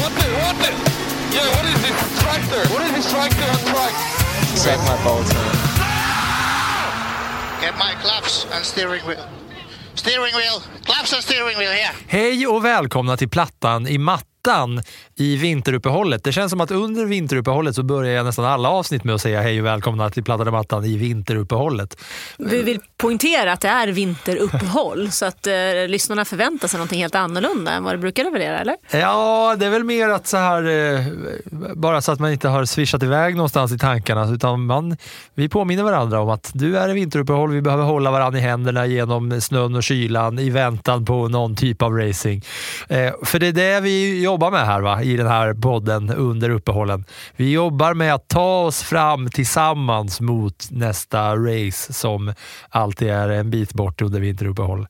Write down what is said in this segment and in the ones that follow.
What the? What the? Yeah, what is this tractor? What is this tractor on track? Suck my balls, man. Get my claps and steering wheel. Steering wheel. Claps and steering wheel here. Hej och välkomna till Plattan i mattan i vinteruppehållet. Det känns som att under vinteruppehållet så börjar jag nästan alla avsnitt med att säga hej och välkomna till Plattan i mattan i vinteruppehållet. Vi vill poängtera att det är vinteruppehåll så att eh, lyssnarna förväntar sig något helt annorlunda än vad det brukar leverera, eller? Ja, det är väl mer att så här, eh, bara så att man inte har swishat iväg någonstans i tankarna, utan man, vi påminner varandra om att du är i vinteruppehåll, vi behöver hålla varandra i händerna genom snön och kylan i väntan på någon typ av racing. Eh, för det är det vi jobbar med här va? i den här podden under uppehållen. Vi jobbar med att ta oss fram tillsammans mot nästa race som alltid är en bit bort under vinteruppehåll.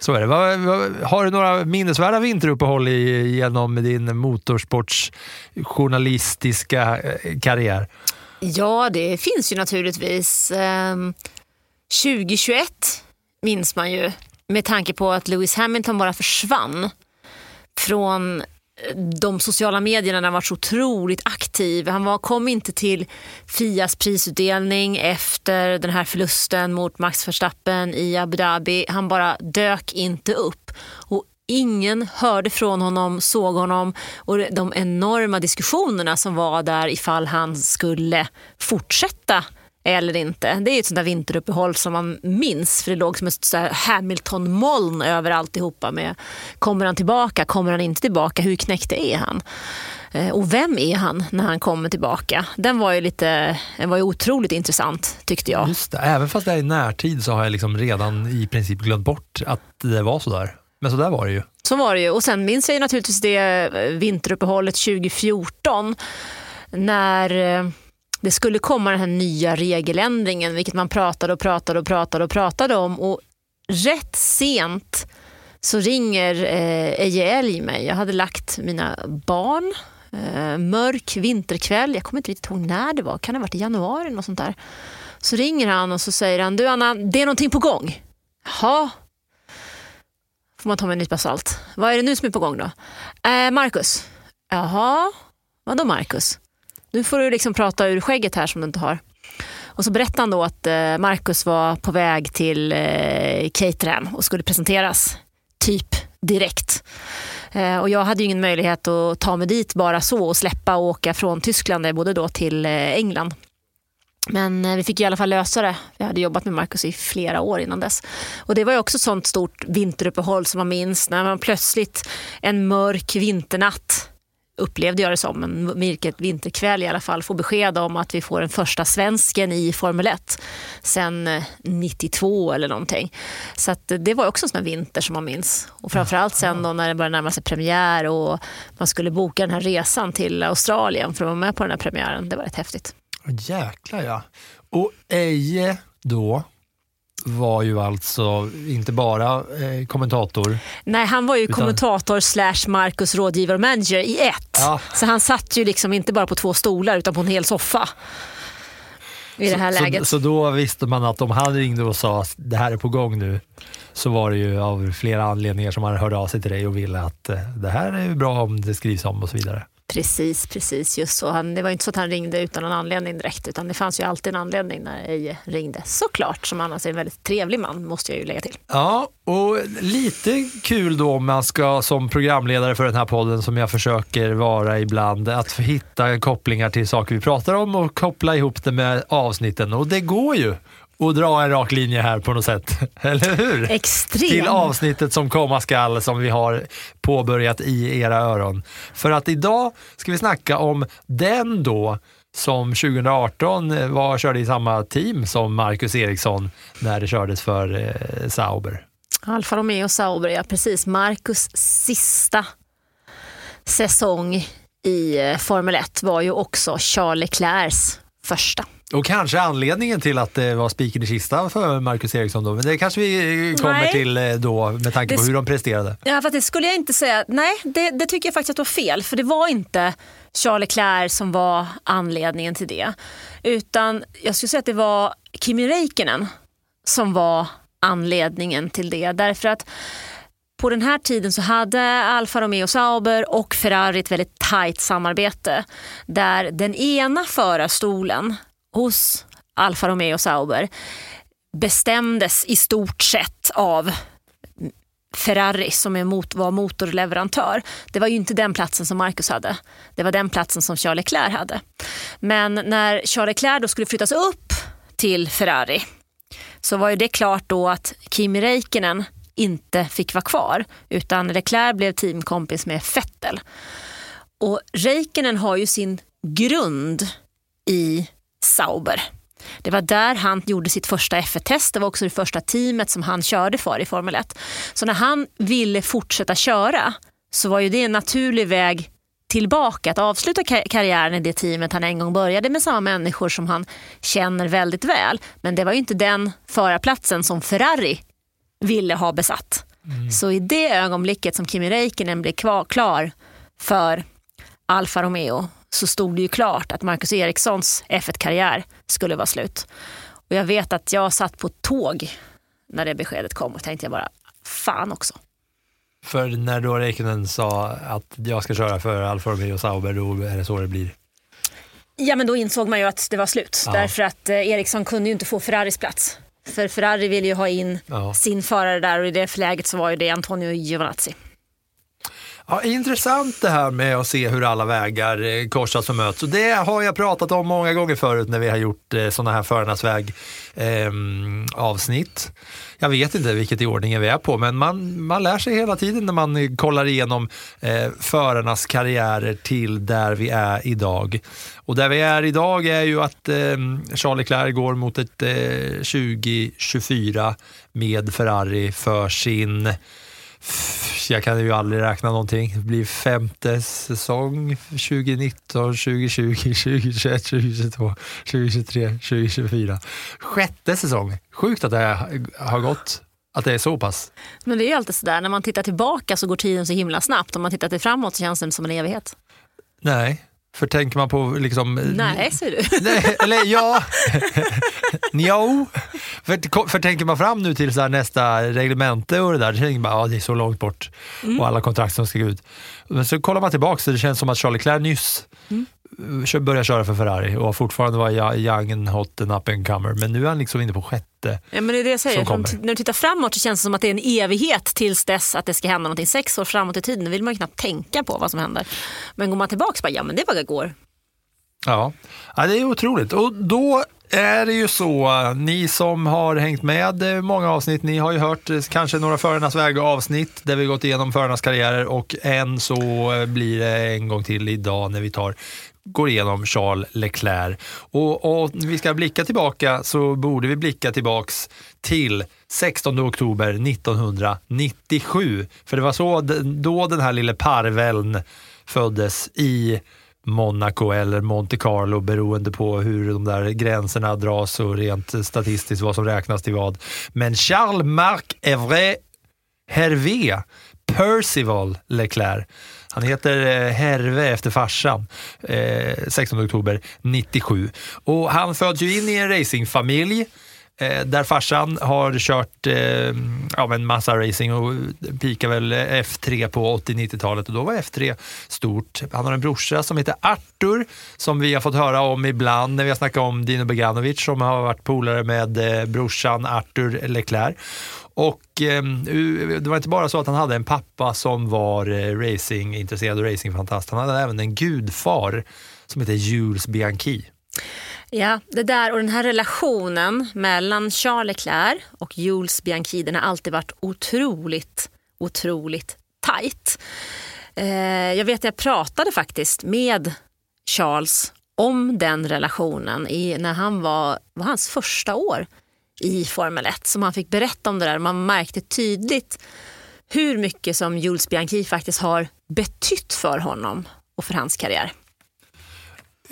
Så är det. Har du några minnesvärda vinteruppehåll i, genom din motorsportsjournalistiska eh, karriär? Ja, det finns ju naturligtvis. Ehm, 2021 minns man ju med tanke på att Lewis Hamilton bara försvann från de sociala medierna när han var så otroligt aktiv. Han var, kom inte till Fias prisutdelning efter den här förlusten mot Max Verstappen i Abu Dhabi. Han bara dök inte upp. Och Ingen hörde från honom, såg honom och de enorma diskussionerna som var där ifall han skulle fortsätta eller inte. Det är ett sånt där vinteruppehåll som man minns för det låg som ett Hamilton-moln över alltihopa med kommer han tillbaka, kommer han inte tillbaka, hur knäckte är han? Eh, Och vem är han när han kommer tillbaka? Den var ju, lite, den var ju otroligt intressant tyckte jag. Just det. Även fast det är i närtid så har jag liksom redan i princip glömt bort att det var så där. Men så där var det ju. Så var det ju. Och sen minns jag ju naturligtvis det eh, vinteruppehållet 2014 när eh, det skulle komma den här nya regeländringen, vilket man pratade och pratade och pratade och pratade om. Och rätt sent så ringer eh, Eje Elg mig. Jag hade lagt mina barn, eh, mörk vinterkväll, jag kommer inte riktigt ihåg när det var, kan det ha varit i januari något sånt där. Så ringer han och så säger han, du Anna, det är någonting på gång. Jaha, får man ta med en nypa salt. Vad är det nu som är på gång då? Eh, Marcus. Jaha, vadå Marcus? Nu får du liksom prata ur skägget här som du inte har. Och så berättade han då att eh, Marcus var på väg till eh, Caterham och skulle presenteras typ direkt. Eh, och jag hade ju ingen möjlighet att ta mig dit bara så och släppa och åka från Tyskland, eh, där jag bodde då, till eh, England. Men vi fick i alla fall lösa det. Jag hade jobbat med Marcus i flera år innan dess. Och det var ju också ett sånt stort vinteruppehåll som man minns när man plötsligt en mörk vinternatt upplevde jag det som, en vilket vinterkväll i alla fall, få besked om att vi får den första svensken i Formel 1 sen eh, 92 eller någonting. Så att eh, det var också en sån här vinter som man minns. Och framförallt sen då när det började närma sig premiär och man skulle boka den här resan till Australien för att vara med på den här premiären. Det var rätt häftigt. Jäklar ja. Och Eje då var ju alltså inte bara eh, kommentator. Nej, han var ju Utan- kommentator slash Marcus rådgivare och manager i ett. Ja. Så han satt ju liksom inte bara på två stolar utan på en hel soffa. I det här läget. Så, så då visste man att om han ringde och sa att det här är på gång nu så var det ju av flera anledningar som han hörde av sig till dig och ville att eh, det här är bra om det skrivs om och så vidare. Precis, precis. Just så. Han, det var inte så att han ringde utan någon anledning direkt utan det fanns ju alltid en anledning när Eje ringde. Såklart, som annars är en väldigt trevlig man måste jag ju lägga till. Ja, och lite kul då om man ska som programledare för den här podden som jag försöker vara ibland, att hitta kopplingar till saker vi pratar om och koppla ihop det med avsnitten. Och det går ju att dra en rak linje här på något sätt, eller hur? Extrem. Till avsnittet som komma skall som vi har påbörjat i era öron. För att idag ska vi snacka om den då som 2018 var, körde i samma team som Marcus Eriksson när det kördes för eh, Sauber. Alfa Romeo Sauber, ja precis. Marcus sista säsong i eh, Formel 1 var ju också Charles Leclercs första. Och kanske anledningen till att det var spiken i kistan för Marcus Eriksson då. Men det kanske vi kommer Nej. till eh, då med tanke på hur de presterade. Ja, fast det skulle jag inte säga. Nej, det, det tycker jag faktiskt att var fel. För det var inte Charles Leclerc som var anledningen till det. Utan jag skulle säga att det var Kimi Räikkönen som var anledningen till det. Därför att på den här tiden så hade Alfa Romeo Sauber och Ferrari ett väldigt tajt samarbete. Där den ena förarstolen hos Alfa Romeo Sauber bestämdes i stort sett av Ferrari som är mot, var motorleverantör. Det var ju inte den platsen som Marcus hade. Det var den platsen som Charles Leclerc hade. Men när Charles Leclerc då skulle flyttas upp till Ferrari så var ju det klart då att Kimi Räikkönen inte fick vara kvar utan Leclerc blev teamkompis med Vettel. Och Räikkönen har ju sin grund i Sauber. Det var där han gjorde sitt första F1-test. Det var också det första teamet som han körde för i Formel 1. Så när han ville fortsätta köra så var ju det en naturlig väg tillbaka att avsluta ka- karriären i det teamet han en gång började med samma människor som han känner väldigt väl. Men det var ju inte den förarplatsen som Ferrari ville ha besatt. Så i det ögonblicket som Kimi Räikkönen blev kvar, klar för Alfa Romeo så stod det ju klart att Marcus Erikssons F1-karriär skulle vara slut. Och jag vet att jag satt på tåg när det beskedet kom och tänkte jag bara, fan också. För när då Räikkönen sa att jag ska köra för Alfa Romeo Sauber, då är det så det blir. Ja men då insåg man ju att det var slut. Ja. Därför att eh, Eriksson kunde ju inte få Ferraris plats. För Ferrari ville ju ha in Ja. sin förare där och i det läget så var ju det Antonio Giovinazzi. Ja, intressant det här med att se hur alla vägar eh, korsas och möts. Och det har jag pratat om många gånger förut när vi har gjort eh, sådana här Förarnas väg ehm, avsnitt. Jag vet inte vilket i ordningen vi är på, men man, man lär sig hela tiden när man eh, kollar igenom eh, förarnas karriärer till där vi är idag. Och där vi är idag är ju att eh, Charles Leclerc går mot ett eh, 2024 med Ferrari för sin jag kan ju aldrig räkna någonting. Det blir femte säsong 2019, 2020, 2021, 2022, 2023, 2024. Sjätte säsong. Sjukt att det har gått, att det är så pass. Men det är ju alltid sådär, när man tittar tillbaka så går tiden så himla snabbt. Om man tittar till framåt så känns det som en evighet. Nej, för tänker man på liksom... Nej, säger du. Nej, eller ja. jo. För, för tänker man fram nu till så nästa reglemente och det där, då tänker man att det är så långt bort och alla kontrakt som ska gå ut. Men så kollar man tillbaka så det känns som att Charlie Leclerc nyss kö- började köra för Ferrari och fortfarande var young hot and up and comer. Men nu är han liksom inne på sjätte. Ja, men det är det jag säger. När du tittar framåt så känns det som att det är en evighet tills dess att det ska hända någonting. Sex år framåt i tiden, vill man ju knappt tänka på vad som händer. Men går man tillbaka så bara, ja men det var igår. Ja. ja, det är otroligt. Och då är det ju så, ni som har hängt med många avsnitt, ni har ju hört kanske några Förarnas väg avsnitt där vi gått igenom förarnas karriärer och än så blir det en gång till idag när vi tar går igenom Charles Leclerc. Och, och vi ska blicka tillbaka så borde vi blicka tillbaks till 16 oktober 1997. För det var så då den här lille parveln föddes i Monaco eller Monte Carlo beroende på hur de där gränserna dras och rent statistiskt vad som räknas till vad. Men Charles Marc Evre Hervé Percival Leclerc. Han heter eh, Herve efter farsan, eh, 16 oktober 97. Och han föds ju in i en racingfamilj eh, Eh, där farsan har kört eh, ja, en massa racing och pikar väl F3 på 80-90-talet och då var F3 stort. Han har en brorsa som heter Artur som vi har fått höra om ibland när vi har snackat om Dino Beganovic som har varit polare med eh, brorsan Artur Leclerc. Och eh, det var inte bara så att han hade en pappa som var eh, racingintresserad och racingfantast. Han hade även en gudfar som heter Jules Bianchi. Ja, det där och den här relationen mellan Charles Leclerc och Jules Bianchi den har alltid varit otroligt, otroligt tajt. Eh, jag vet att jag pratade faktiskt med Charles om den relationen i, när han var, var hans första år i Formel 1 som han fick berätta om det där. Man märkte tydligt hur mycket som Jules Bianchi faktiskt har betytt för honom och för hans karriär.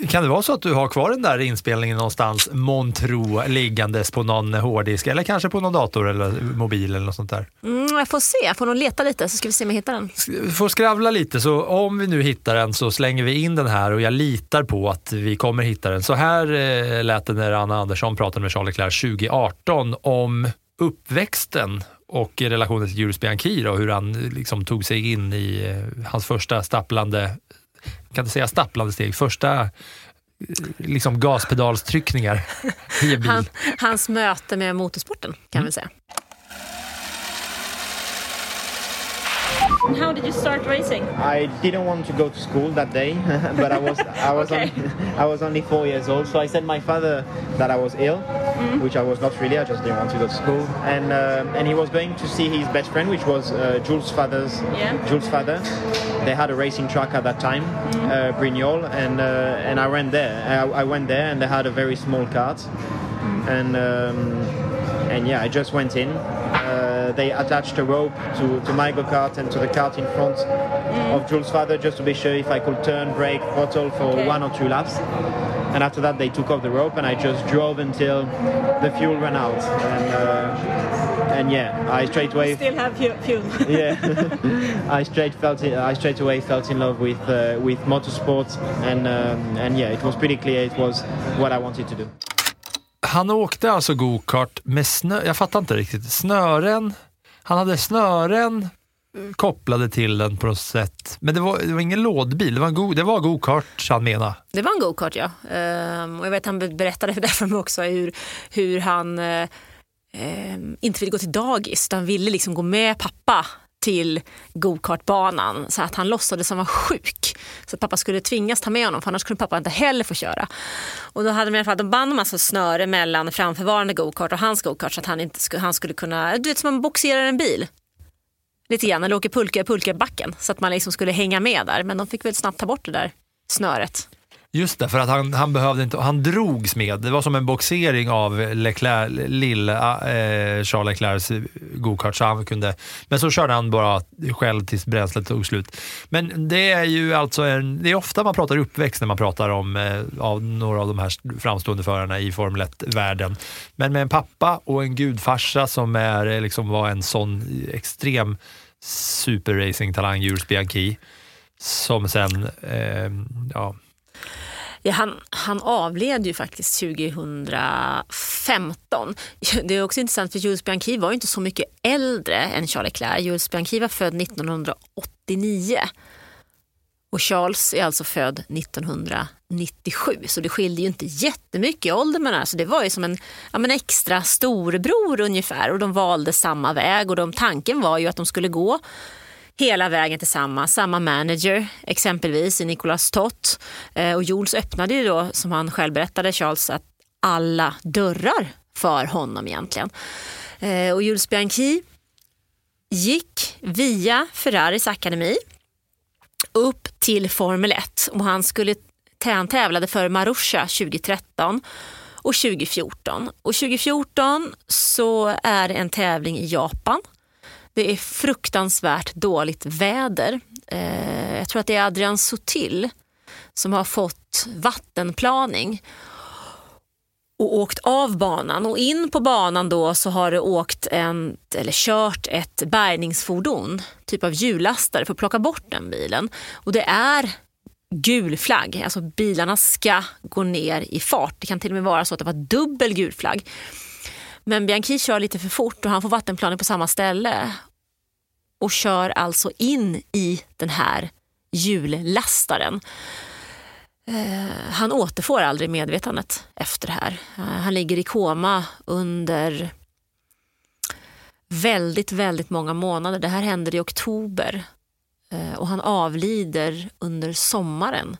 Kan det vara så att du har kvar den där inspelningen någonstans, Montro, liggandes på någon hårddisk eller kanske på någon dator eller mobil eller något sånt där? Mm, jag får se, jag får nog leta lite så ska vi se om jag hittar den. Vi får skravla lite, så om vi nu hittar den så slänger vi in den här och jag litar på att vi kommer hitta den. Så här eh, lät det när Anna Andersson pratade med Charles Leclerc 2018 om uppväxten och relationen till Jules Bianchi då, hur han liksom tog sig in i eh, hans första stapplande, kan inte säga stapplande steg, första eh, liksom gaspedalstryckningar i en bil. Han, hans möte med motorsporten kan vi säga. How did you start racing? I didn't want to go to school that day, but I was I was Okay. only, I was only four years old. So I said my father that I was ill, which I was not really. I just didn't want to go to school, and um and he was going to see his best friend, which was uh, Jules' father's Yeah. Jules' father. They had a racing track at that time, uh, Brignoles, and uh, and I went there. I, I went there, and they had a very small cart, and um, and yeah, I just went in. Uh, they attached a rope to, to my go kart and to the cart in front of Jules' father just to be sure if I could turn, brake, throttle for Okay. one or two laps. And after that, they took off the rope, and I just drove until the fuel ran out. And uh, and yeah, I straight away Still have fuel. yeah, I straight felt it, I straight away felt in love with uh, with motorsport, and um, and yeah, it was pretty clear it was what I wanted to do. Han åkte alltså go-kart med snö, jag fattar inte riktigt, snören, han hade snören eh, kopplade till den på något sätt. Men det var, det var ingen lådbil, det var, en go, det var go-kart han menade. Det var en go-kart ja. Ehm, och jag vet han berättade det för mig också hur, hur han eh, inte ville gå till dagis utan ville liksom gå med pappa till gokartbanan så att han låtsades som var sjuk. Så att pappa skulle tvingas ta med honom för annars kunde pappa inte heller få köra. Och då hade de i alla fall, de band en massa snöre mellan framförvarande gokart och hans gokart så att han, inte skulle, han skulle kunna, du vet som man boxerar en bil. Lite grann, eller åker pulka i pulkabacken så att man liksom skulle hänga med där. Men de fick väl snabbt ta bort det där snöret. Just det, för att han, han behövde inte, han drogs med. Det var som en boxering av Leclerc, lilla ah, eh, Charles Leclercs gokart. Så han kunde, men så körde han bara själv tills bränslet tog slut. Men det är ju alltså en, det är ofta man pratar uppväxt när man pratar om eh, av några av de här framstående förarna i Formel 1-världen. Men med en pappa och en gudfarsa som är, eh, liksom, var en sån extrem superracing-talang, Jules Bianchi, som sen eh, ja, Ja, han, han avled ju faktiskt 2015. Det är också intressant för Jules Bianchi var ju inte så mycket äldre än Charles Leclerc. Jules Bianchi var född 1989 och Charles är alltså född 1997 så det skilde ju inte jättemycket i ålder men alltså det var ju som en ja, men extra storebror ungefär och de valde samma väg och de, tanken var ju att de skulle gå hela vägen tillsammans. Samma manager exempelvis i Nicolas Tott. Eh, och Jules öppnade ju då, som han själv berättade, Charles, att alla dörrar för honom egentligen. Eh, och Jules Bianchi gick via Ferraris akademi upp till Formel 1 och han skulle han tävlade för Marussia 2013 och 2014. Och 2014 så är det en tävling i Japan det är fruktansvärt dåligt väder. Eh, jag tror att det är Adrian Sotil som har fått vattenplaning och åkt av banan. Och in på banan då så har det åkt en, eller kört ett bärgningsfordon, typ av hjullastare för att plocka bort den bilen. Och det är gul flagg, alltså bilarna ska gå ner i fart. Det kan till och med vara så att det var dubbel gul flagg. Men Bianchi kör lite för fort och han får vattenplaning på samma ställe och kör alltså in i den här hjullastaren. Eh, han återfår aldrig medvetandet efter det här. Eh, han ligger i koma under väldigt, väldigt många månader. Det här händer i oktober eh, och han avlider under sommaren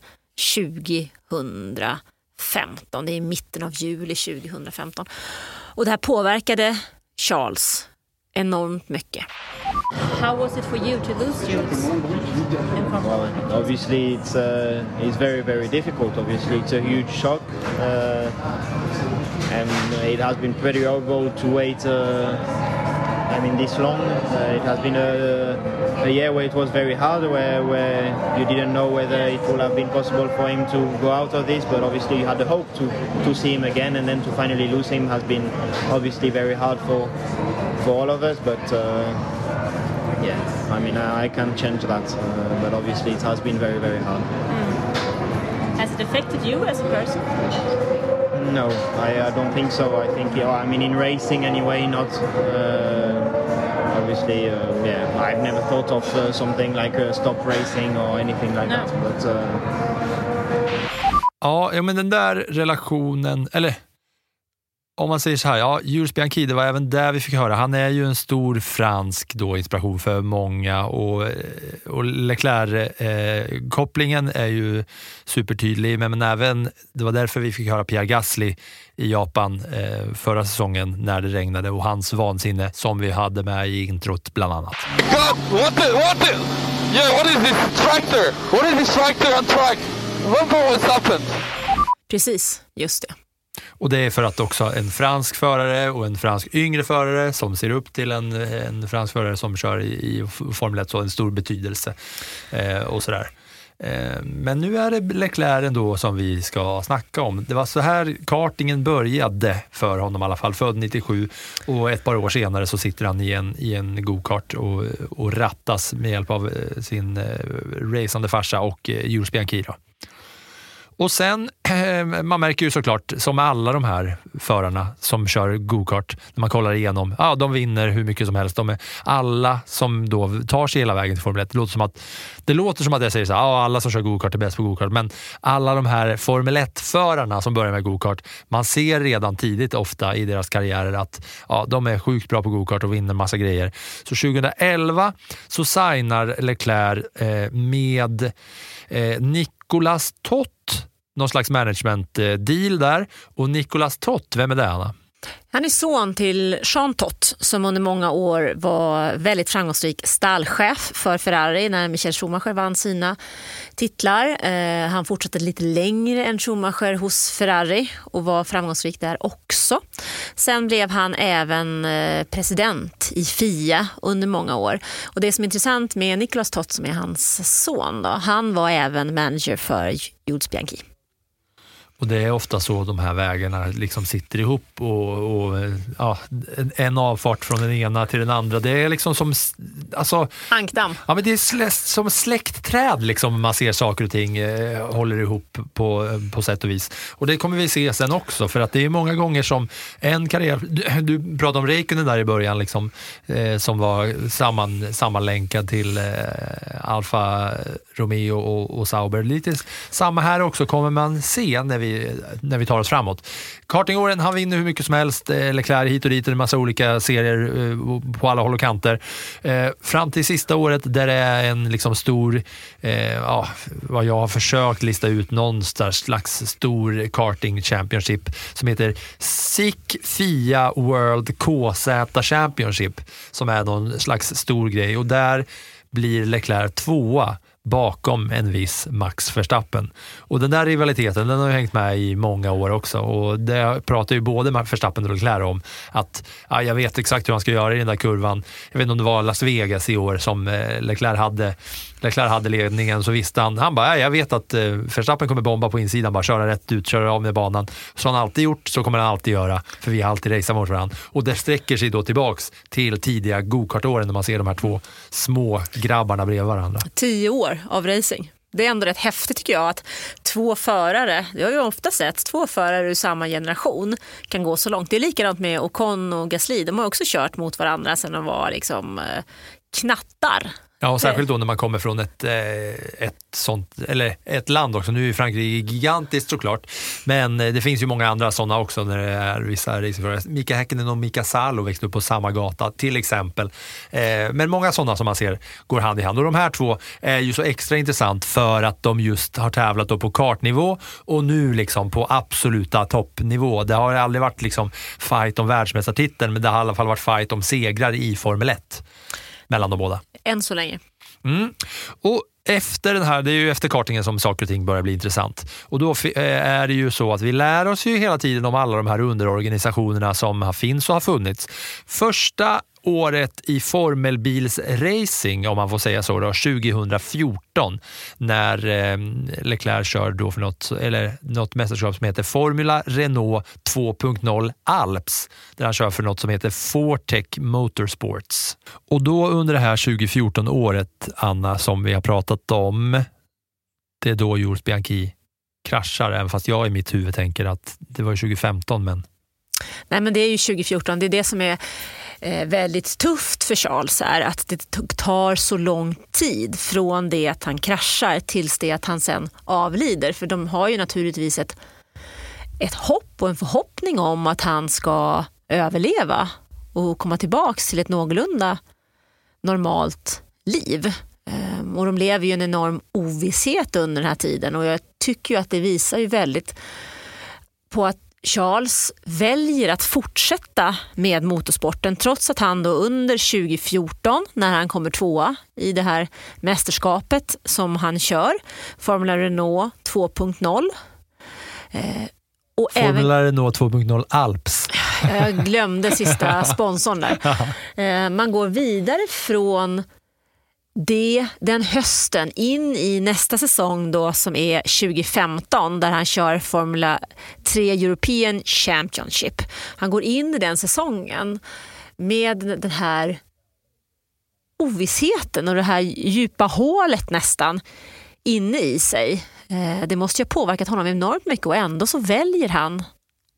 2000. 2015. Det är i mitten av juli 2015. Och det här påverkade Charles enormt mycket. How was it for you to lose Jules in Formula One? Obviously, it's uh, it's very very difficult. Obviously, it's a huge shock, uh, and it has been pretty horrible to wait uh, mean, this long. Uh, it has been a, a year where it was very hard, where, where you didn't know whether it would have been possible for him to go out of this, but obviously you had the hope to, to see him again, and then to finally lose him has been obviously very hard for, for all of us, but uh, yeah, I mean, I, I can't change that, uh, but obviously it has been very, very hard. Has it affected you as a person? No, I, I don't think so. I think, yeah, I mean, in racing anyway, not. Uh, obviously, uh, yeah, I've never thought of uh, something like uh, stop racing or anything like No. that. But uh, Ja, ja, men den där relationen, eller om man säger så här, ja, Jules Bianchi, det var även där vi fick höra, han är ju en stor fransk då, inspiration för många och, och Leclerc-kopplingen är ju supertydlig, men, men även, det var därför vi fick höra Pierre Gasly i Japan eh, förra säsongen när det regnade och hans vansinne som vi hade med i introt bland annat. God, what the, what the? Yeah, what is this tractor? What is this tractor on track? Remember what's happened? Precis, just det. Och det är för att också en fransk förare och en fransk yngre förare som ser upp till en, en fransk förare som kör i, i Formel 1 så har en stor betydelse. Eh, och sådär. Eh, men nu är det Leclerc ändå som vi ska snacka om. Det var så här kartingen började för honom i alla fall, född 97 och ett par år senare så sitter han i en, i en go-kart och, och rattas med hjälp av eh, sin eh, racande farsa och eh, Jules Bianchi. Då. Och sen, eh, man märker ju såklart, som med alla de här förarna som kör go-kart, när man kollar igenom, ja de vinner hur mycket som helst. De är alla som då tar sig hela vägen till Formel 1. Det låter som att, det låter som att jag säger så här, ja alla som kör go-kart är bäst på go-kart, men alla de här Formel 1-förarna som börjar med go-kart, man ser redan tidigt ofta i deras karriärer att ja, de är sjukt bra på go-kart och vinner massa grejer. Så 2011 så signar Leclerc eh, med eh, Nicolas Tott, någon slags management-deal eh, där. Och Nicolas Tott, vem är det Anna? Han är son till Jean Tott som under många år var väldigt framgångsrik stallchef för Ferrari när Michael Schumacher vann sina titlar. Eh, han fortsatte lite längre än Schumacher hos Ferrari och var framgångsrik där också. Sen blev han även eh, president i FIA under många år. Och Det som är intressant med Nicolas Tott som är hans son, då, han var även manager för Jules Bianchi. Och det är ofta så de här vägarna liksom sitter ihop och, och ja, en- avfart från den ena till den andra. Det är liksom som, alltså, Ankdamm. ja, men det är slä, som släktträd liksom man ser saker och ting eh, håller ihop på, på sätt och vis. Och det kommer vi se sen också för att det är många gånger som en karriär, du, du pratade om Räikkönen där i början liksom, eh, som var samman, sammanlänkad till eh, Alfa Romeo och, och Sauber. Lite samma här också kommer man se när vi, när vi tar oss framåt. Kartingåren, han vinner hur mycket som helst. Eh, Leclerc hit och dit, en massa olika serier eh, på alla håll och kanter. Eh, fram till sista året där det är en liksom stor, ja, vad jag har försökt lista ut, någon slags stor karting championship som heter SIC FIA World KZ Championship som är någon slags stor grej och där blir Leclerc tvåa bakom en viss Max Verstappen. Och den där rivaliteten den har ju hängt med i många år också och det pratar ju både Verstappen och Leclerc om att ja, jag vet exakt hur han ska göra i den där kurvan. Jag vet inte om det var Las Vegas i år som eh, Leclerc hade Leclerc hade ledningen så visste han, han bara, "Ja, jag vet att eh, Verstappen kommer bomba på insidan, bara köra rätt ut, köra av med banan. Så han alltid gjort, så kommer han alltid göra, för vi har alltid raceat mot varandra. Och det sträcker sig då tillbaks till tidiga gokartåren när man ser de här två små grabbarna bredvid varandra. tio år av racing. Det är ändå rätt häftigt tycker jag att två förare, det har ju ofta sett, två förare ur samma generation kan gå så långt. Det är likadant med Ocon och Gasly, de har också kört mot varandra sedan de var liksom eh, knattar. Ja, och särskilt då när man kommer från ett, eh, ett sånt, eller ett land också. Nu är Frankrike gigantiskt såklart, men eh, det finns ju många andra sådana också när det är vissa racingförare. Mika Häkkinen och Mika Salo växte upp på samma gata till exempel. Eh, Men många sådana som man ser går hand i hand. Och de här två är ju så extra intressant för att de just har tävlat då på kartnivå och nu liksom på absoluta toppnivå. Det har aldrig varit liksom fight om världsmästartiteln, men det har i alla fall varit fight om segrar i Formel 1 mellan de båda. Än så länge. Mm. Och efter den här, det är ju efter kartingen som saker och ting börjar bli intressant. Och då eh, är det ju så att vi lär oss ju hela tiden om alla de här underorganisationerna som finns och har funnits. Första året i formelbilsracing, om man får säga så, då, 2014 när eh, Leclerc kör då för något, eller något mästerskap som heter Formula Renault 2.0 Alps där han kör för något som heter Fortec Motorsports. Och då under det här 2014-året, Anna, som vi har pratat om, det är då Jules Bianchi kraschar, även fast jag i mitt huvud tänker att det var 2015, men Nej, men det är ju 2014. Det är det som är Eh, väldigt tufft för Charles är att det tar så lång tid från det att han kraschar tills det att han sen avlider. För de har ju naturligtvis ett, ett hopp och en förhoppning om att han ska överleva och komma tillbaks till ett någorlunda normalt liv. Ehm, och de lever ju i en enorm ovisshet under den här tiden och jag tycker ju att det visar ju väldigt på att Charles väljer att fortsätta med motorsporten trots att han då under 2014 när han kommer tvåa i det här mästerskapet som han kör, Formula Renault 2.0. Eh, och även, Formula Renault 2.0 Alps. jag glömde sista sponsorn där. Eh, man går vidare från det, den hösten in i nästa säsong då som är 2015 där han kör Formula 3 European Championship. Han går in i den säsongen med den här ovissheten och det här djupa hålet nästan inne i sig. Eh, det måste ju ha påverkat honom enormt mycket och ändå så väljer han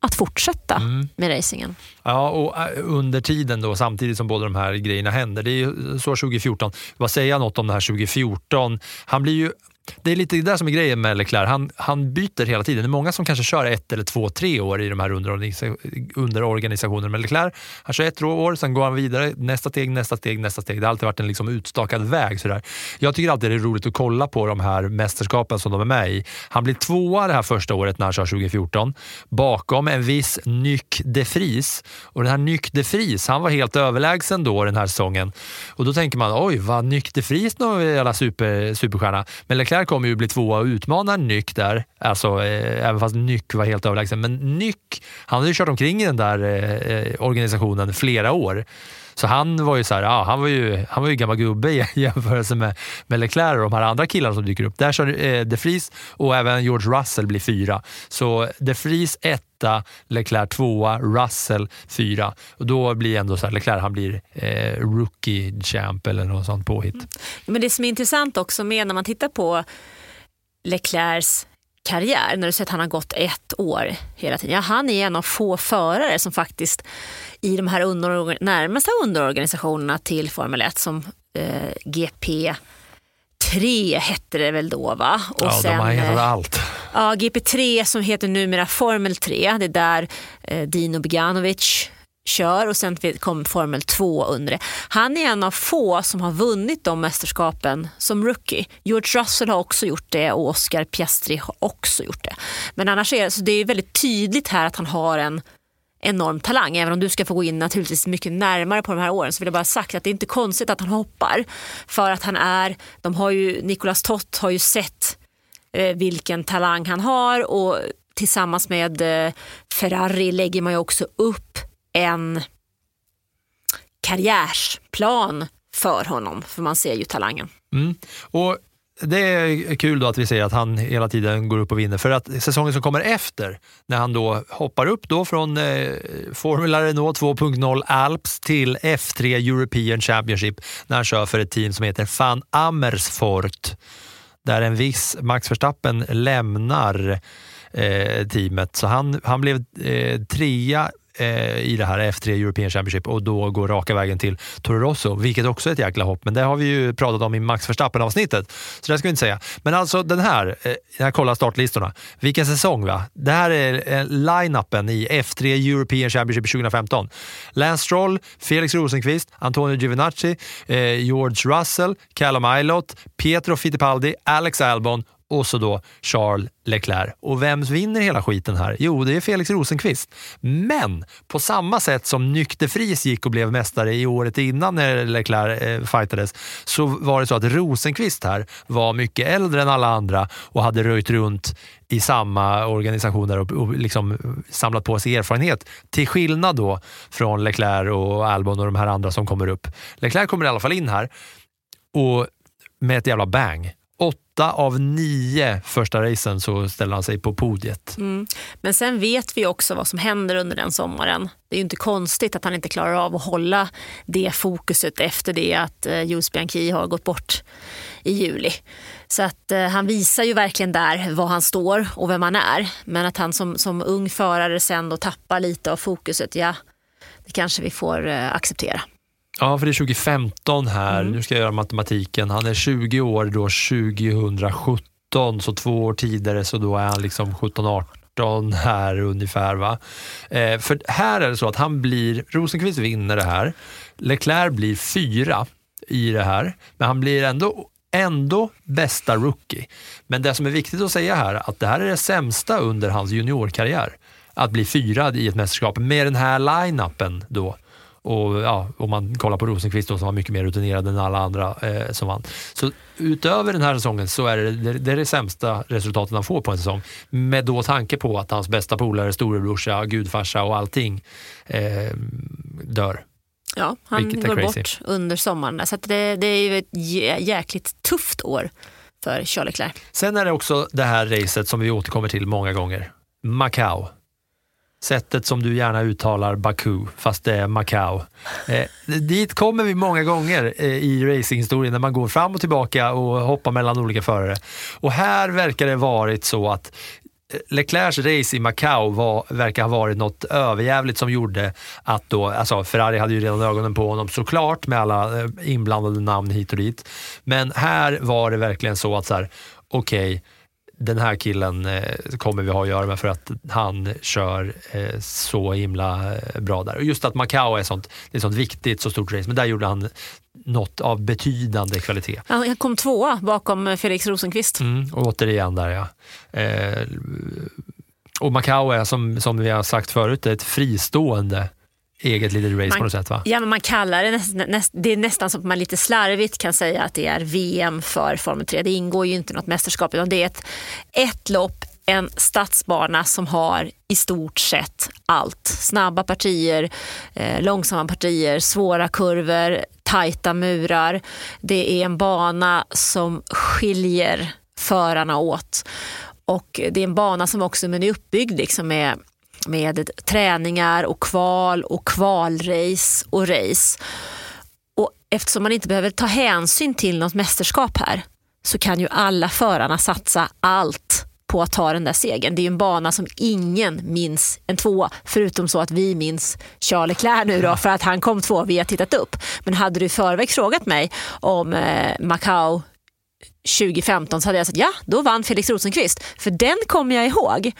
att fortsätta med racingen. Ja, och äh, under tiden då, samtidigt som båda de här grejerna händer, det är ju så 2014. Vad säger något om det här 2014? Han blir ju det är lite det där som är grejen med Leclerc. Han, han byter hela tiden. Det är många som kanske kör ett eller två, tre år i de här underorganisationerna. Men Leclerc, han kör ett år, sen går han vidare. Nästa steg, nästa steg, nästa steg. Det har alltid varit en liksom utstakad väg. Sådär. Jag tycker alltid det är roligt att kolla på de här mästerskapen som de är med i. Han blir tvåa det här första året när han kör 2014 bakom en viss Nyck de Vries. Och den här Nyck de Vries, han var helt överlägsen då den här säsongen. Och då tänker man, oj, vad Nyck de Vries någon jävla super, superstjärna. Men Leclerc kommer ju bli tvåa och utmana Nyck där, alltså, eh, även fast Nyck var helt överlägsen. Men Nyck, han hade ju kört omkring i den där eh, eh organisationen flera år. Så han var ju så här, ja, han var ju, han var ju gammal gubbe i jämförelse med, med Leclerc och de här andra killarna som dyker upp. Där kör eh, De Vries och även George Russell blir fyra. Så De Vries etta, Leclerc tvåa, Russell fyra. Och då blir ändå så här, Leclerc han blir eh, rookie champ eller något sånt påhitt. Mm. Men det som är intressant också med när man tittar på Leclercs karriär, när du säger att han har gått ett år hela tiden. Ja, han är en av få förare som faktiskt i de här under, närmaste underorganisationerna till Formel 1 som eh, GP3 hette det väl då va? Och ja, de har hetat eh, allt. Ja, GP3 som heter numera Formel 3. Det är där eh, Dino Beganovic kör och sen kom Formel 2 under det. Han är en av få som har vunnit de mästerskapen som rookie. George Russell har också gjort det och Oscar Piastri har också gjort det. Men annars är det, så det är väldigt tydligt här att han har en enorm talang. Även om du ska få gå in naturligtvis mycket närmare på de här åren så vill jag bara sagt att det är inte konstigt att han hoppar. För att han är, de har ju, Nicolas Tott har ju sett eh, vilken talang han har och tillsammans med eh, Ferrari lägger man ju också upp en karriärsplan för honom, för man ser ju talangen. Mm. Och det är kul då att vi ser att han hela tiden går upp och vinner. För att säsongen som kommer efter, när han då hoppar upp då från eh, Formula Renault 2.0 Alps till F3 European Championship, när han kör för ett team som heter Van Amersfoort, där en viss Max Verstappen lämnar eh, teamet. Så han, han blev eh, trea eh, i det här F3 European Championship och då går raka vägen till Toro Rosso, vilket också är ett jäkla hopp. Men det har vi ju pratat om i Max Verstappen-avsnittet, så det ska vi inte säga. Men alltså den här, eh, jag kollar startlistorna. Vilken säsong va? Det här är eh, line-upen i F3 European Championship 2015. Lance Stroll, Felix Rosenqvist, Antonio Giovinazzi, eh, George Russell, Callum Ilott, Pietro Fittipaldi, Alex Albon och så då Charles Leclerc. Och vem vinner hela skiten här? Jo, det är Felix Rosenqvist. Men på samma sätt som Nykterfris gick och blev mästare i året innan när Leclerc eh, fightades så var det så att Rosenqvist här var mycket äldre än alla andra och hade röjt runt i samma organisationer och, och liksom samlat på sig erfarenhet. Till skillnad då från Leclerc och Albon och de här andra som kommer upp. Leclerc kommer i alla fall in här och med ett jävla bang. Åtta av nio första racen så ställer han sig på podiet. Mm. Men sen vet vi också vad som händer under den sommaren. Det är ju inte konstigt att han inte klarar av att hålla det fokuset efter det att eh, Jules Bianchi har gått bort i juli. Så att eh, han visar ju verkligen där var han står och vem han är. Men att han som, som ung förare sen då tappar lite av fokuset, ja, det kanske vi får eh, acceptera. Ja, för det är 2015 här. Mm. Nu ska jag göra matematiken. Han är 20 år då 2017, så två år tidigare så då är han liksom 17-18 här ungefär. Va? Eh, för här är det så att han blir, Rosenqvist vinner det här. Leclerc blir fyra i det här, men han blir ändå ändå bästa rookie. Men det som är viktigt att säga här, att det här är det sämsta under hans juniorkarriär. Att bli fyrad i ett mästerskap med den här line-upen då. Och ja, om man kollar på Rosenqvist då, som var mycket mer rutinerad än alla andra eh, som vann. Så utöver den här säsongen så är det det, det, är det sämsta resultatet han får på en säsong. Med då tanke på att hans bästa polare, storebrorsa, gudfarsa och allting eh, dör. Ja, han går crazy. bort under sommaren. Så det, det är ju ett jä- jäkligt tufft år för Charles Leclerc. Sen är det också det här racet som vi återkommer till många gånger. Macau. Sättet som du gärna uttalar Baku, fast det är Macau. Eh, dit kommer vi många gånger eh, i racinghistorien när man går fram och tillbaka och hoppar mellan olika förare. Och här verkar det varit så att eh, Leclercs race i Macau var, verkar ha varit något överjävligt som gjorde att då, alltså Ferrari hade ju redan ögonen på honom såklart med alla eh, inblandade namn hit och dit. Men här var det verkligen så att så här, okej, den här killen eh, kommer vi ha att göra med för att han kör eh, så himla eh, bra där. Och just att Macau är sånt, det är sånt viktigt, så stort race, men där gjorde han något av betydande kvalitet. Han kom tvåa bakom Felix Rosenqvist. Mm, och återigen där ja. Eh, och Macau är som, som vi har sagt förut ett fristående eget litet race Man- på något sätt va? Ja, men man kallar det, näst, näst, det är nästan som att man lite slarvigt kan säga att det är VM för Formel 3. Det ingår ju inte något mästerskap utan det är ett, ett lopp, en stadsbana som har i stort sett allt. Snabba partier, eh, långsamma partier, svåra kurvor, tajta murar. Det är en bana som skiljer förarna åt. Och det är en bana som också men är uppbyggd liksom med, med träningar och kval och kvalrace och race. Och eftersom man inte behöver ta hänsyn till något mästerskap här så kan ju alla förarna satsa allt på att ta den där segern. Det är en bana som ingen minns en tvåa, förutom så att vi minns Charles Leclerc nu då, för att han kom två vi har tittat upp. Men hade du i förväg frågat mig om eh, Macau 2015 så hade jag sagt ja, då vann Felix Rosenqvist. För den kommer jag ihåg.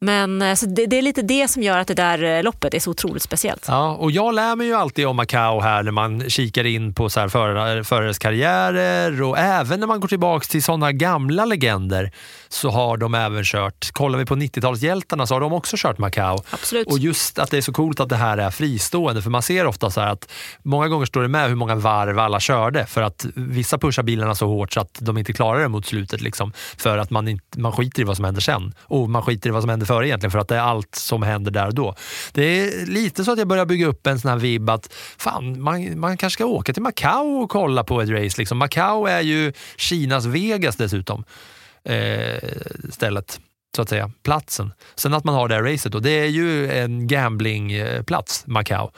Men eh, så det, det är lite det som gör att det där eh, loppet är så otroligt speciellt. Ja, och jag lär mig ju alltid om Macau här när man kikar in på så här förare, förares karriärer och även när man går tillbaka till sådana gamla legender så har de även kört, kollar vi på 90-talshjältarna så har de också kört Macau. Absolut. Och just att det är så coolt att det här är fristående för man ser ofta så här att många gånger står det med hur många varv alla körde för att vissa pushar bilarna så hårt så att de inte klarar det mot slutet liksom, för att man, inte, man skiter i vad som händer sen och man skiter i vad som händer före egentligen för att det är allt som händer där och då. Det är lite så att jag börjar bygga upp en sån här vibb att fan, man, man kanske ska åka till Macau och kolla på ett race. Liksom. Macau är ju Kinas Vegas dessutom, eh, stället så att säga, platsen. Sen att man har det här racet då, det är ju en gamblingplats, Macau.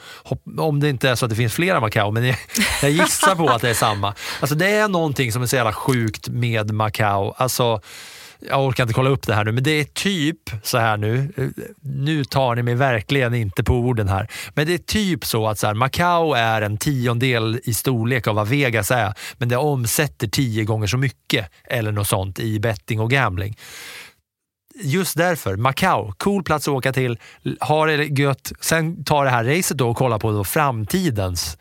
Om det inte är så att det finns flera Macau, men jag, jag gissar på att det är samma. Alltså det är någonting som är så jävla sjukt med Macau. Alltså, jag orkar inte kolla upp det här nu, men det är typ så här nu. Nu tar ni mig verkligen inte på orden här. Men det är typ så att så här, Macau är en tiondel i storlek av vad Vegas är, men det omsätter tio gånger så mycket eller något sånt i betting och gambling just därför, Macau, cool plats att åka till, ha det gött. Sen ta det här racet då och kolla på då framtidens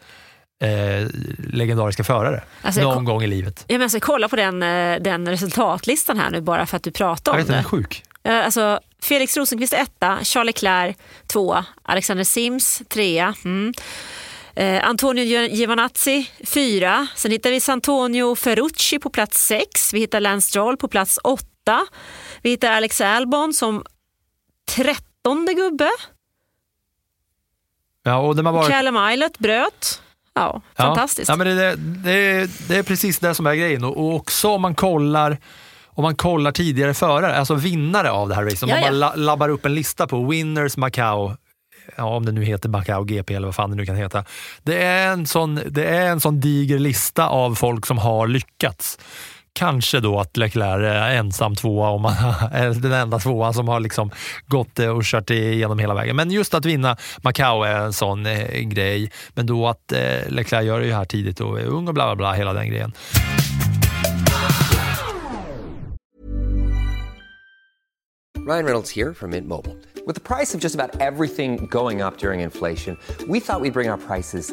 eh, legendariska förare Alltså, jag någon gång i livet. Ja, men jag ska kolla på den, eh, den resultatlistan här nu bara för att du pratar Jag om vet, den är det. sjuk. Eh, Alltså, Felix Rosenqvist etta, Charles Leclerc tvåa, Alexander Sims trea. Mm. Eh, Antonio Gio- Giovinazzi fyra. Sen hittar vi Antonio Ferrucci på plats sex. Vi hittar Lance Stroll på plats åtta. Vi hittar Alex Albon som trettonde gubbe. Ja, och de har varit, Callum Islet bröt. Ja, fantastiskt. Ja, men det, det, det, är, precis det som är grejen. Och, också om man kollar om man kollar tidigare förare, alltså vinnare av det här racet, om man bara labbar upp en lista på Winners Macau, ja, om det nu heter Macau GP eller vad fan det nu kan heta. Det är en sån, det är en sån diger lista av folk som har lyckats. Kanske då att Leclerc är ensam tvåa, om man är den enda tvåan som har liksom gått eh, och kört igenom hela vägen. Men just att vinna Macau är en sån eh, grej. Men då att eh, Leclerc gör det ju här tidigt och är ung och bla bla bla, hela den grejen. Ryan Reynolds here from Mint Mobile. With the price of just about everything going up during inflation, we thought we'd bring our prices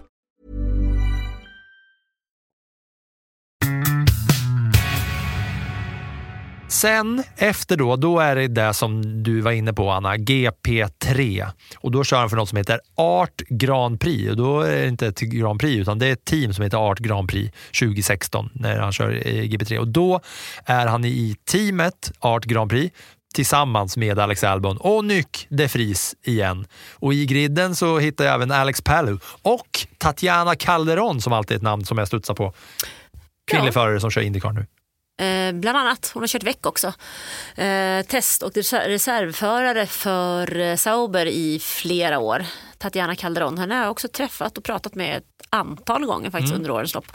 Sen efter då, då är det det som du var inne på Anna, GP3. Och då kör han för något som heter Art Grand Prix. Och då är det inte ett Grand Prix utan det är ett team som heter Art Grand Prix 2016 när han kör i GP3. Och då är han i teamet Art Grand Prix tillsammans med Alex Albon och Nyck de Vries igen. Och i griden så hittar jag även Alex Palou och Tatjana Calderon som alltid är ett namn som jag studsar på. Kvinnlig Ja. förare som kör Indycar nu. Eh, bland annat, hon har kört veck också. Eh, test och reser- reservförare för eh, Sauber i flera år. Tatjana Calderon, henne har jag också träffat och pratat med ett antal gånger faktiskt under årens lopp.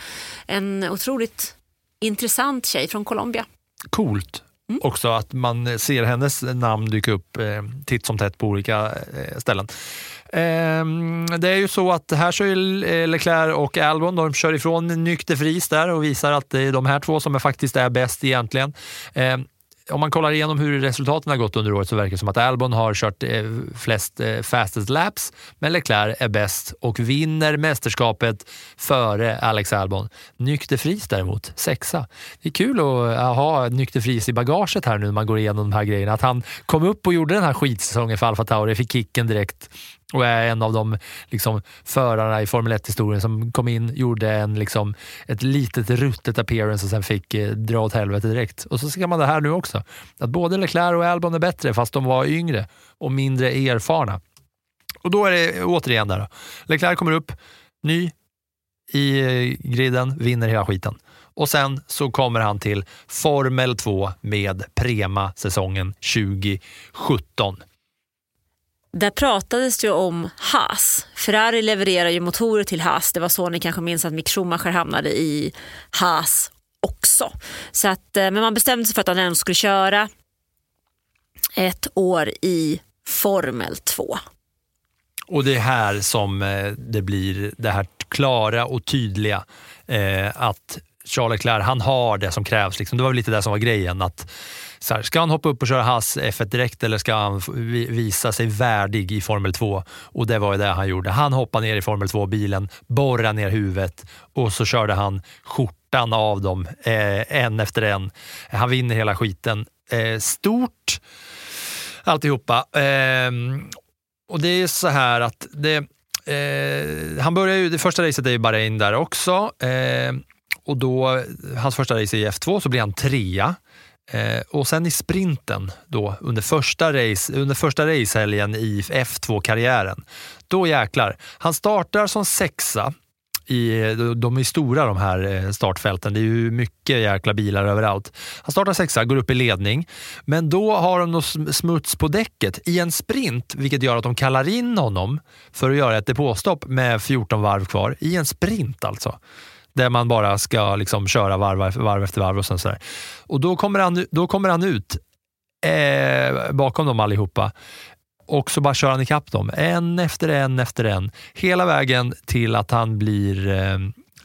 En otroligt intressant tjej från Colombia. coolt också att man ser hennes namn dyka upp eh, titt som tätt på olika eh, ställen. Ehm, det är ju så att här kör Leclerc och Albon, de kör ifrån Nykter Fris där och visar att det är de här två som är faktiskt är bäst egentligen. Ehm, om man kollar igenom hur resultaten har gått under året så verkar det som att Albon har kört eh, flest eh, fastest laps, men Leclerc är bäst och vinner mästerskapet före Alex Albon. Nykter Fris däremot, sexa. Det är kul att eh, ha Nykter Fris i bagaget här nu när man går igenom de här grejerna. Att han kom upp och gjorde den här skitsäsongen för Alfa Tauri, fick kicken direkt och är en av de liksom, förarna i Formel 1-historien som kom in, gjorde en, liksom, ett litet ruttet appearance och sen fick eh, dra åt helvete direkt. Och så ser man det här nu också. Att både Leclerc och Albon är bättre fast de var yngre och mindre erfarna. Och då är det återigen där. Då. Leclerc kommer upp, ny i eh, griden, vinner hela skiten. Och sen så kommer han till Formel 2 med Prema säsongen 2017. Där pratades det ju om Haas. Ferrari levererar ju motorer till Haas. Det var så ni kanske minns att Mick Schumacher hamnade i Haas också. Så att, eh, men man bestämde sig för att han ändå skulle köra ett år i Formel 2. Och det är här som eh, det blir det här klara och tydliga eh, att Charles Leclerc, han har det som krävs. Liksom. Det var väl lite det som var grejen. Att, så här, ska han hoppa upp och köra Haas F1 direkt eller ska han visa sig värdig i Formel 2? Och det var ju det han gjorde. Han hoppade ner i Formel 2-bilen, borrade ner huvudet och så körde han skjortan av dem eh, en efter en. Han vinner hela skiten. Eh, stort alltihopa. Eh, och det är så här att det, eh, han börjar ju, det första racet är ju Bahrain där också. Eh, och då, hans första race i F2 så blir han trea. Eh, och sen i sprinten då, under första, race, under första racehelgen i F2-karriären, då jäklar. Han startar som sexa. I, de är stora de här eh, startfälten. Det är ju mycket jäkla bilar överallt. Han startar sexa, går upp i ledning. Men då har de något smuts på däcket i en sprint, vilket gör att de kallar in honom för att göra ett depåstopp med 14 varv kvar. I en sprint alltså där man bara ska liksom köra varv, varv efter varv och sen sådär. Och då kommer han, då kommer han ut eh, bakom dem allihopa. Och så bara kör han ikapp dem, en efter en efter en. Hela vägen till att han blir eh,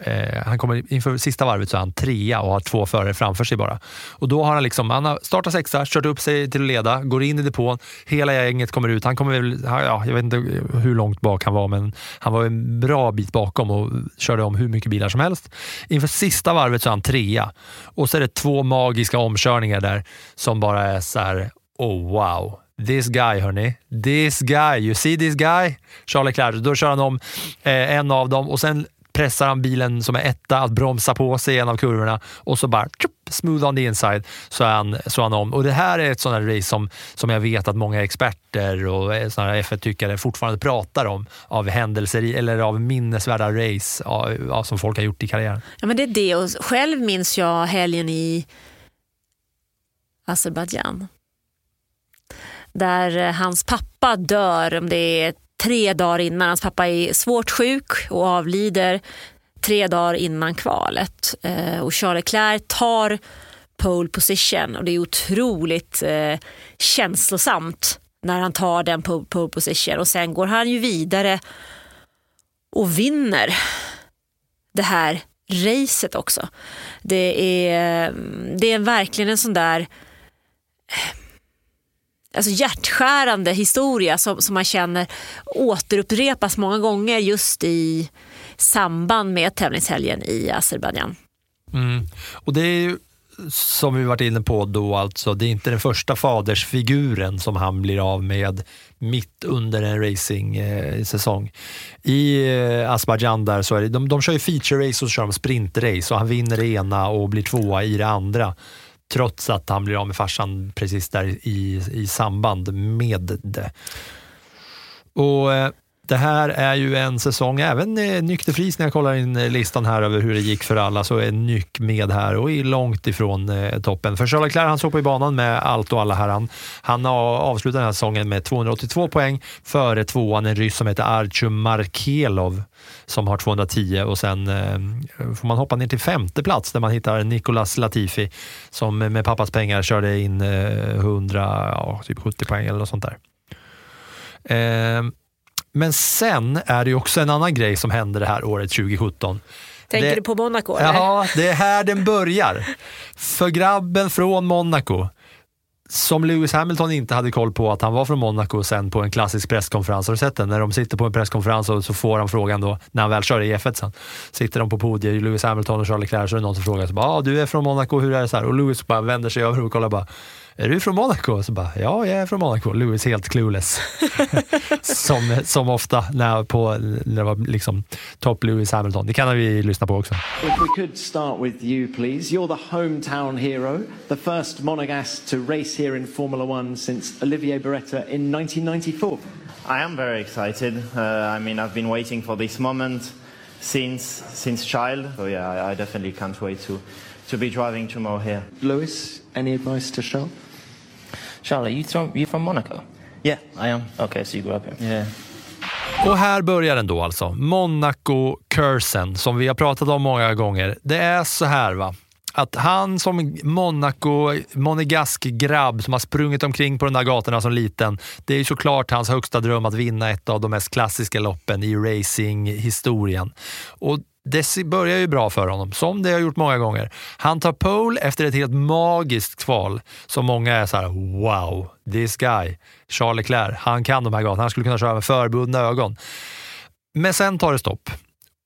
Eh, han kommer inför sista varvet så är han trea och har två förare framför sig bara. Och då har han liksom, han har startat sexa, kört upp sig till att leda, går in i depån, hela gänget kommer ut. Han kommer väl, ja, jag vet inte hur långt bak han var, men han var en bra bit bakom och körde om hur mycket bilar som helst. Inför sista varvet så är han trea och så är det två magiska omkörningar där som bara är så här, oh wow. This guy hörni, this guy, you see this guy? Charlie Leclerc, då kör han om eh, en av dem och sen pressar han bilen som är etta att bromsa på sig i en av kurvorna och så bara tjup, smooth on the inside så är han, så är han om. Och det här är ett sånt här race som, som jag vet att många experter och eh, såna F1-tyckare fortfarande pratar om av händelser i, eller av minnesvärda race av, som folk har gjort i karriären. Ja, men det är det och själv minns jag helgen i Azerbajdzjan där eh, hans pappa dör, om det är tre dagar innan. Hans pappa är svårt sjuk och avlider tre dagar innan kvalet. Eh, och Charles Leclerc tar pole position och det är otroligt eh, känslosamt när han tar den pole position och sen går han ju vidare och vinner det här racet också. Det är, mm, det är verkligen en sån där eh, alltså hjärtskärande historia som, som man känner återupprepas många gånger just i samband med tävlingshelgen i Azerbajdzjan. Mm. Och det är ju som vi varit inne på då, alltså, det är inte den första fadersfiguren som han blir av med mitt under en racing-säsong. I eh, Azerbajdzjan där så är det, de, de kör ju feature-race och så kör de sprintrace och han vinner det ena och blir tvåa i det andra trots att han blir av med farsan precis där i, i samband med det. Och eh, det här är ju en säsong, även eh, nykterfris Nykter Fris när jag kollar in eh, listan här över hur det gick för alla, så är Nyck med här och är långt ifrån eh, toppen. För Charles Leclerc, han såg på i banan med allt och alla här. Han, han har den här säsongen med 282 poäng före tvåan, en ryss som heter Archum Markelov som har 210 och sen eh, får man hoppa ner till femte plats där man hittar Nicolas Latifi som med pappas pengar körde in eh, 100, ja, typ 70 poäng eller något sånt där. Men sen är det också en annan grej som händer det här året 2017. Tänker det, du på Monaco? Eller? Ja, det är här den börjar. För grabben från Monaco, som Lewis Hamilton inte hade koll på att han var från Monaco sen på en klassisk presskonferens. Har du sett den? När de sitter på en presskonferens och så får han frågan då, när han väl kör i F1 sen. Sitter de på podiet, Lewis Hamilton och Charlie Leclerc, så är det någon som frågar så bara, ah, du är från Monaco, hur är det så här? Och Lewis bara vänder sig över och kollar bara, är du från Monaco? Så bara, ja, jag är från Monaco. Lewis helt clueless. som, som ofta när, på, när det var liksom top Lewis Hamilton. Det kan vi lyssna på också. If we could start with you please. You're the hometown hero. The first monegasque to race here in Formula One since Olivier Beretta in 1994. I am very excited. Uh, I mean, I've been waiting for this moment since since child. So yeah, I, I definitely can't wait to to be driving tomorrow here. Lewis, any advice to Charles? Charlie, you from you from Monaco? Yeah, I am. Okay, so you grew up here. Yeah. Och här börjar den då alltså. Monaco-cursen som vi har pratat om många gånger. Det är så här va att han som Monaco, monegask grabb som har sprungit omkring på de där gatorna som liten, det är såklart hans högsta dröm att vinna ett av de mest klassiska loppen i racinghistorien. Och det börjar ju bra för honom, som det har gjort många gånger. Han tar pole efter ett helt magiskt kval som många är så här: wow, this guy, Charles Leclerc, han kan de här gatorna. Han skulle kunna köra med förbundna ögon. Men sen tar det stopp.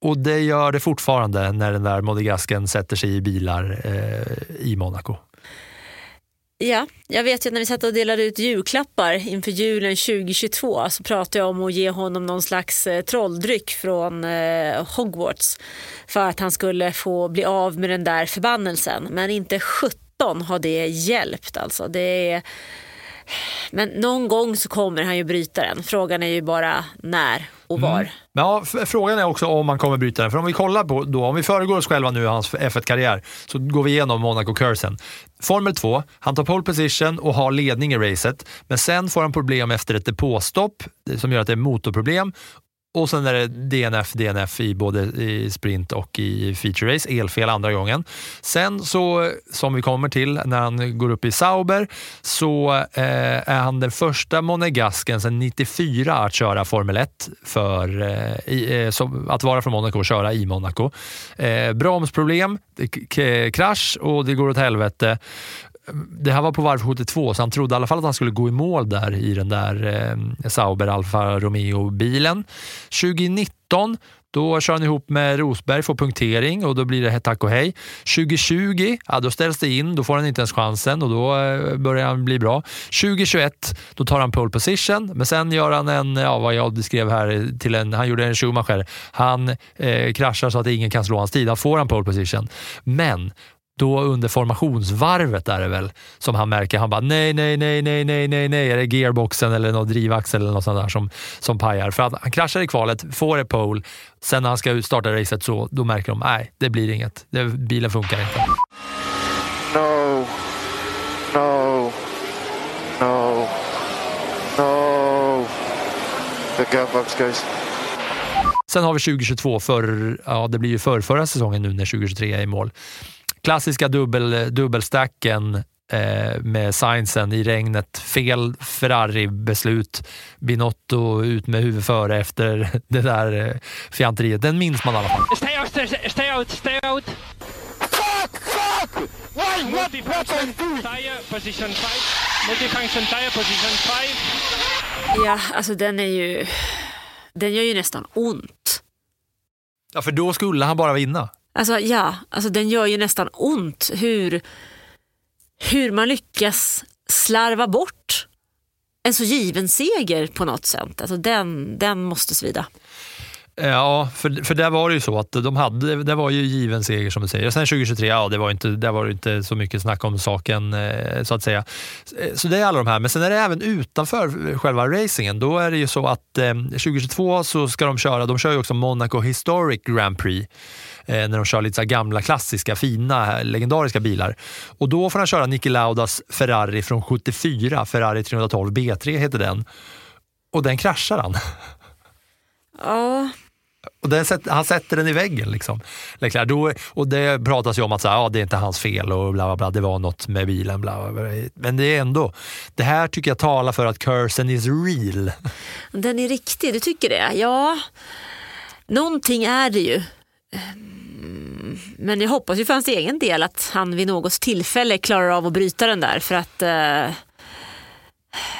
Och det gör det fortfarande när den där modigasken sätter sig i bilar eh, i Monaco. Ja, jag vet ju när vi satt och delade ut julklappar inför julen 2022 så pratade jag om att ge honom någon slags eh, trolldryck från eh, Hogwarts för att han skulle få bli av med den där förbannelsen. Men inte 17 har det hjälpt alltså. Det är... Men någon gång så kommer han ju bryta den. Frågan är ju bara när och var. Mm. Ja, frågan är också om han kommer bryta den. För om vi kollar på då, om vi föregår oss själva nu i hans F1-karriär, så går vi igenom Monaco-cursen. Formel 2, han tar pole position och har ledning i racet, men sen får han problem efter ett depåstopp eh, som gör att det är motorproblem och sen är det DNF, DNF i både i sprint och i feature race. Elfel andra gången. Sen så, som vi kommer till när han går upp i Sauber, så eh, är han den första monegasken sedan 94 att köra Formel 1 för eh, i, eh, som, att vara från Monaco och köra i Monaco. Eh, bromsproblem, krasch och det går åt helvete det här var på varv 72 så han trodde i alla fall att han skulle gå i mål där i den där eh, Sauber Alfa Romeo-bilen. 2019 då kör han ihop med Rosberg, får punktering och då blir det tack och hej. 2020, ja, då ställs det in, då får han inte ens chansen och då eh, börjar han bli bra. 2021, då tar han pole position, men sen gör han en, ja, vad jag beskrev här, till en, han gjorde en Schumacher. Han eh, kraschar så att ingen kan slå hans tid, Han får han pole position. Men då under formationsvarvet är det väl som han märker, han bara nej, nej, nej, nej, nej, nej, nej, är det gearboxen eller någon drivaxel eller något sånt där som, som pajar? För att han kraschar i kvalet, får ett pole, sen när han ska starta racet så, då märker de, nej, det blir inget. Det, bilen funkar inte. No. No. No. No. The gearbox guys. Sen har vi 2022, för, ja, det blir ju för förra säsongen nu när 2023 är i mål. Klassiska dubbel, dubbelstacken eh, med Sainzen i regnet. Fel Ferrari-beslut. Binotto ut med huvudet före efter det där eh, fjanteriet. Den minns man i alla fall. Stay out, stay, stay out, stay out. Fuck! Fuck! Why? What? What I do? Tire position 5. Multifunction tire position 5. Ja, alltså den är ju... Den gör ju nästan ont. Ja, för då skulle han bara vinna. Alltså ja, alltså den gör ju nästan ont hur, hur man lyckas slarva bort en så given seger på något sätt. Alltså den, den måste svida. Ja, för, för där var det ju så att de hade, det var ju given seger som du säger. Sen 2023, ja, det var inte, där var det inte så mycket snack om saken eh, så att säga. Eh, så det är alla de här, men sen är det även utanför själva racingen. Då är det ju så att eh, 2022 så ska de köra, de kör ju också Monaco Historic Grand Prix när de kör lite så gamla klassiska, fina, legendariska bilar. Och då får han köra Niki Laudas Ferrari från 74, Ferrari 312 B3 heter den. Och den kraschar han. Ja, Och den han sätter den i väggen. Liksom. Leclerc. Då, och det pratas ju om att så här, ja, det är inte hans fel och bla, bla, bla, det var något med bilen. Bla, bla, bla. Men det är ändå, det här tycker jag talar för att cursen is real. den är riktig, du tycker det? Ja, någonting är det ju. Men jag hoppas ju för hans egen del att han vid något tillfälle klarar av att bryta den där för att eh,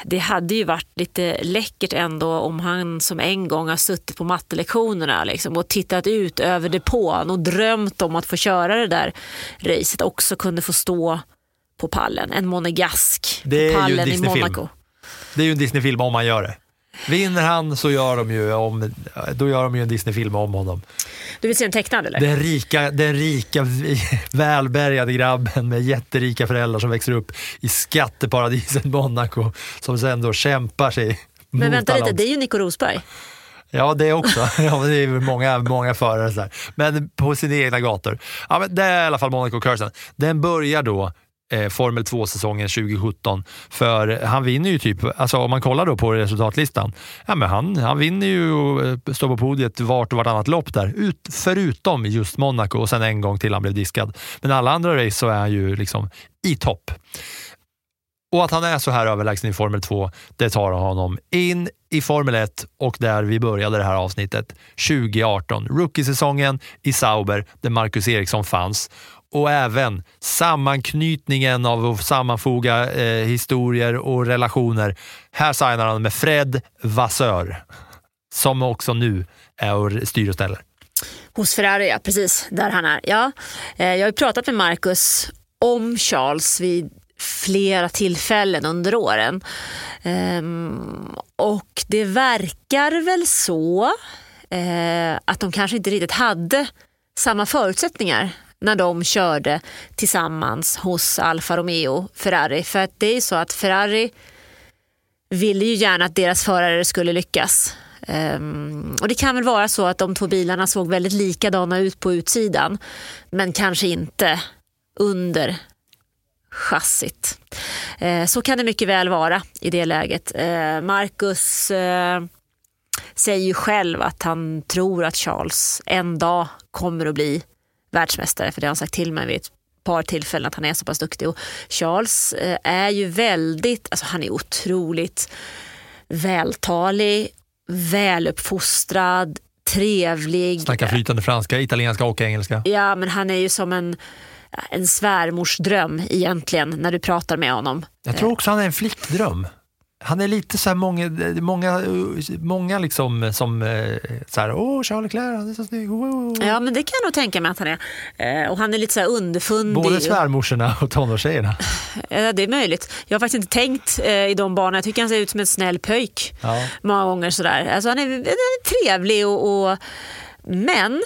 det hade ju varit lite läckert ändå om han som en gång har suttit på mattelektionerna liksom, och tittat ut över depån och drömt om att få köra det där racet också kunde få stå på pallen. En monegask på en pallen i. Monaco. Det är ju en Disney-film om man gör det. Vinner han så gör de ju, om, då gör de ju en Disney-film om honom. Du vill se en tecknad eller? Den rika, den rika välbärgade grabben med jätterika föräldrar som växer upp i skatteparadiset Monaco som sen då kämpar sig Men vänta lite, det är ju Nico Rosberg. Ja, det också. Ja, det är många, många förare. Så här. Men på sina egna gator. Ja, men det är i alla fall Monaco Cursen. Den börjar då eh, Formel 2-säsongen 2017. För han vinner ju typ, alltså om man kollar då på resultatlistan, ja, men han, han vinner ju eh, och står på podiet vart och vartannat lopp där. Ut, förutom just Monaco och sen en gång till han blev diskad. Men alla andra race så är han ju liksom i topp. Och att han är så här överlägsen i Formel 2, det tar honom in i Formel 1 och där vi började det här avsnittet 2018. Rookiesäsongen i Sauber där Marcus Eriksson fanns och även sammanknytningen av att sammanfoga eh, historier och relationer. Här signar han med Fred Vassör som också nu är och styr och ställer. Hos Ferrari, ja, precis där han är. Ja, eh, jag har ju pratat med Marcus om Charles vid flera tillfällen under åren. Ehm, och det verkar väl så eh, att de kanske inte riktigt hade samma förutsättningar när de körde tillsammans hos Alfa Romeo Ferrari. För att det är ju så att Ferrari ville ju gärna att deras förare skulle lyckas. Um, och Det kan väl vara så att de två bilarna såg väldigt likadana ut på utsidan men kanske inte under chassit. Eh, så kan det mycket väl vara i det läget. Eh, Marcus eh, säger ju själv att han tror att Charles en dag kommer att bli världsmästare, för det har han sagt till mig vid ett par tillfällen att han är så pass duktig. Och Charles eh, är ju väldigt, alltså han är otroligt vältalig, väluppfostrad, trevlig. Snackar flytande franska, italienska och engelska. Ja, men han är ju som en, en svärmors dröm egentligen när du pratar med honom. Jag tror också han är en flickdröm. Han är lite så här många, många, många liksom som eh, så här, åh Charles Leclerc, han är så snygg. Wow. Ja, men det kan jag nog tänka mig att han är. Eh, och han är lite så här underfundig. Både svärmorsorna och tonårstjejerna. Ja, det är möjligt. Jag har faktiskt inte tänkt eh, i de banorna. Jag tycker han ser ut som en snäll pöjk Ja. många gånger. Sådär. Alltså, han, är, han är trevlig, och, och, men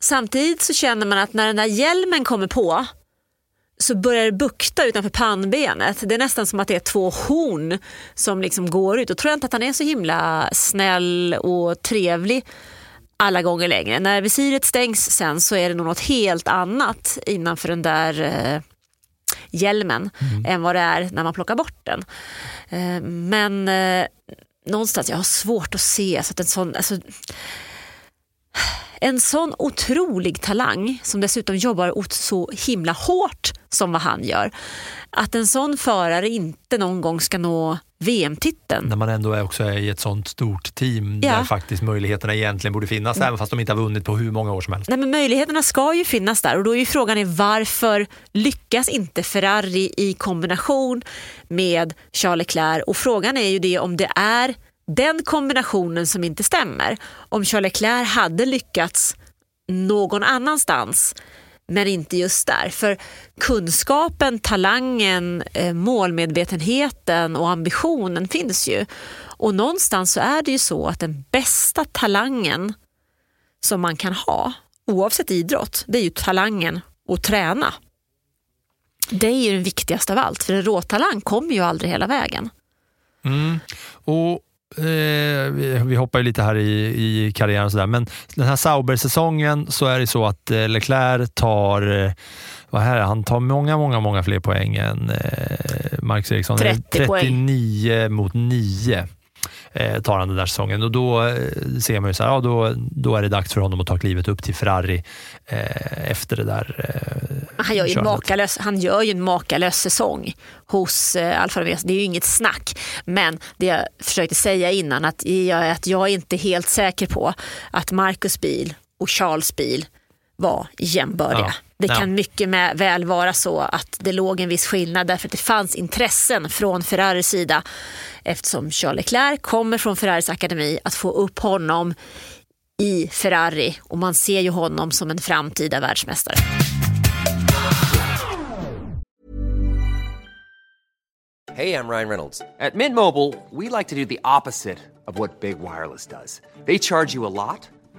samtidigt så känner man att när den där hjälmen kommer på så börjar det bukta utanför pannbenet. Det är nästan som att det är två horn som liksom går ut. Och tror jag inte att han är så himla snäll och trevlig alla gånger längre. När visiret stängs sen så är det nog något helt annat innanför den där eh, hjälmen än vad det är när man plockar bort den. Eh, men eh, någonstans, jag har svårt att se så att en sån... Alltså, en sån otrolig talang som dessutom jobbar så himla hårt som vad han gör. Att en sån förare inte någon gång ska nå VM-titeln. När man ändå är också är i ett sånt stort team Ja. där faktiskt möjligheterna egentligen borde finnas, även fast de inte har vunnit på hur många år som helst. Nej, men möjligheterna ska ju finnas där och då är ju frågan är varför lyckas inte Ferrari i kombination med Charles Leclerc och frågan är ju det om det är den kombinationen som inte stämmer. Om Charles Leclerc hade lyckats någon annanstans men inte just där. För kunskapen, talangen, eh, målmedvetenheten och ambitionen finns ju. Och någonstans så är det ju så att den bästa talangen som man kan ha, oavsett idrott, det är ju talangen att träna. Det är ju den viktigaste av allt, för en råtalang kommer ju aldrig hela vägen. Mm. Och eh, vi, hoppar ju lite här i, i karriären och sådär, men den här Sauber-säsongen så är det så att eh, Leclerc tar, eh, vad här, han tar många, många, många fler poäng än eh, Marcus Eriksson. 30 poäng. 39 mot 9 eh, tar han den där säsongen och då eh, ser man ju så här, ja, då, då är det dags för honom att ta klivet upp till Ferrari eh, efter det där eh, Han gör, ju makalös, han gör ju en makalös säsong hos eh, Alfa Romeo. Det är ju inget snack. Men det jag försökte säga innan, att jag, att jag är inte helt säker på att Marcus bil och Charles bil var jämbördiga. Ja. Det Ja. kan mycket med, väl vara så att det låg en viss skillnad därför att det fanns intressen från Ferraris sida eftersom Charles Leclerc kommer från Ferraris akademi att få upp honom i Ferrari och man ser ju honom som en framtida världsmästare. Hey, I'm Ryan Reynolds. At Mint Mobile, we like to do the opposite of what Big Wireless does. They charge you a lot,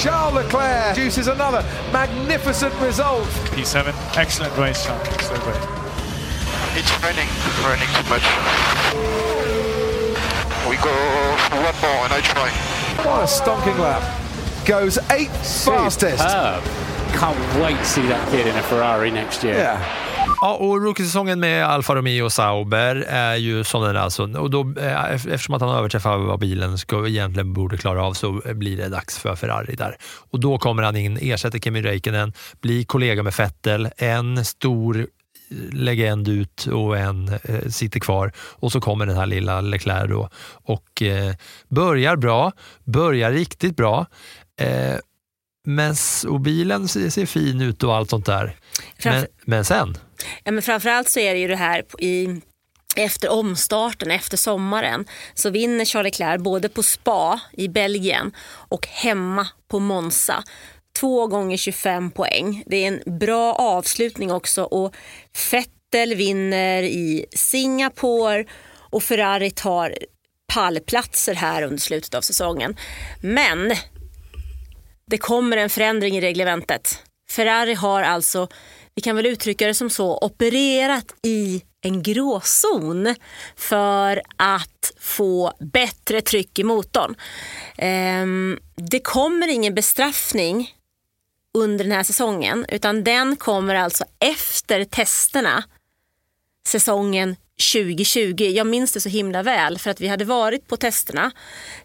Charles Leclerc produces another magnificent result. P7, excellent race, Charles. So great. It's running, running too much. We go for one more and I try. What a stonking lap. Goes eighth fastest. Superb. Can't wait to see that kid in a Ferrari next year. Ja, och rookiesäsongen med Alfa Romeo och Sauber är ju som den är alltså. Och då, eh, eftersom att han överträffar vad bilen ska, egentligen borde klara av så blir det dags för Ferrari där. Och då kommer han in, ersätter Kimi Räikkönen, blir kollega med Vettel, en stor eh, legend ut och en eh, sitter kvar och så kommer den här lilla Leclerc då och eh, börjar bra, börjar riktigt bra. Eh, men, och bilen ser, ser fin ut och allt sånt där. Men, Framför- men sen? Ja, men framförallt så är det ju det här i, efter omstarten, efter sommaren, så vinner Charles Leclerc både på Spa i Belgien och hemma på Monza. Två gånger 25 poäng. Det är en bra avslutning också och Vettel vinner i Singapore och Ferrari tar pallplatser här under slutet av säsongen. Men det kommer en förändring i reglementet. Ferrari har alltså, vi kan väl uttrycka det som så, opererat i en gråzon för att få bättre tryck i motorn. Ehm, det kommer ingen bestraffning under den här säsongen utan den kommer alltså efter testerna säsongen 2020. Jag minns det så himla väl för att vi hade varit på testerna.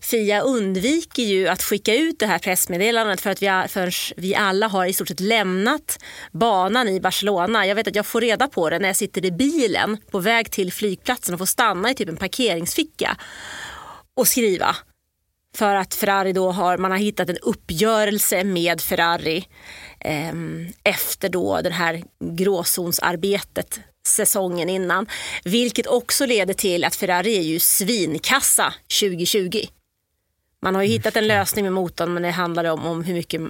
Fia undviker ju att skicka ut det här pressmeddelandet för att vi, för vi alla har i stort sett lämnat banan i Barcelona. Jag vet att jag får reda på det när jag sitter i bilen på väg till flygplatsen och får stanna i typ en parkeringsficka och skriva. För att Ferrari då har, man har hittat en uppgörelse med Ferrari eh, efter då det här gråzonsarbetet säsongen innan. Vilket också leder till att Ferrari är ju svinkassa 2020. Man har ju hittat en lösning med motorn men det handlar om, om hur mycket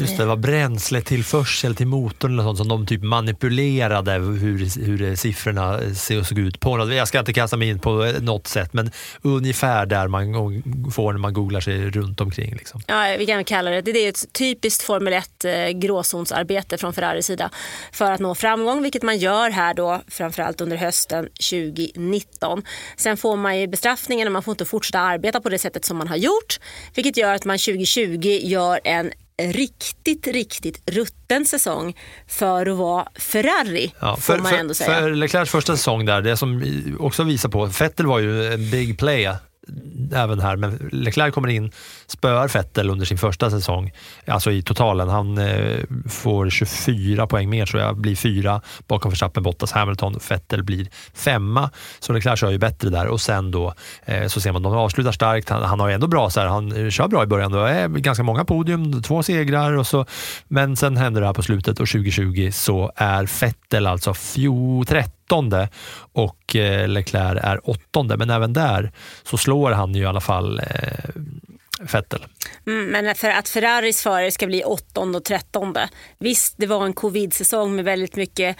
Just det, det var bränsletillförsel till motorn eller sånt som de typ manipulerade hur, hur siffrorna såg ut på. Jag ska inte kasta mig in på något sätt men ungefär där man får när man googlar sig runt omkring. Liksom. Ja, vi kan kalla det. Det är ett typiskt Formel 1-gråzonsarbete eh, från Ferraris sida för att nå framgång, vilket man gör här då framförallt under hösten 2019. Sen får man ju bestraffningen och man får inte fortsätta arbeta på det sättet som man har gjort, vilket gör att man 2020 gör en riktigt, riktigt rutten säsong för att vara Ferrari, ja, för, får man ändå säga. För Leclercs första säsong där, det som också visar på, Vettel var ju en big player även här, men Leclerc kommer in, spöar Vettel under sin första säsong, alltså i totalen. Han eh, får 24 poäng mer tror jag, blir fyra bakom Verstappen, Bottas, Hamilton. Vettel blir femma, så Leclerc kör ju bättre där och sen då eh, så ser man de avslutar starkt. Han, han har ju ändå bra, så här, han eh, kör bra i början, det eh, är ganska många podium, två segrar och så, men sen händer det här på slutet och 2020 så är Vettel alltså 13 och och eh, Leclerc är åttonde. Men även där så slår han ju i alla fall Fettel. Vettel. Mm, men för att Ferraris förare ska bli åttonde och trettonde. Visst, det var en covid-säsong med väldigt mycket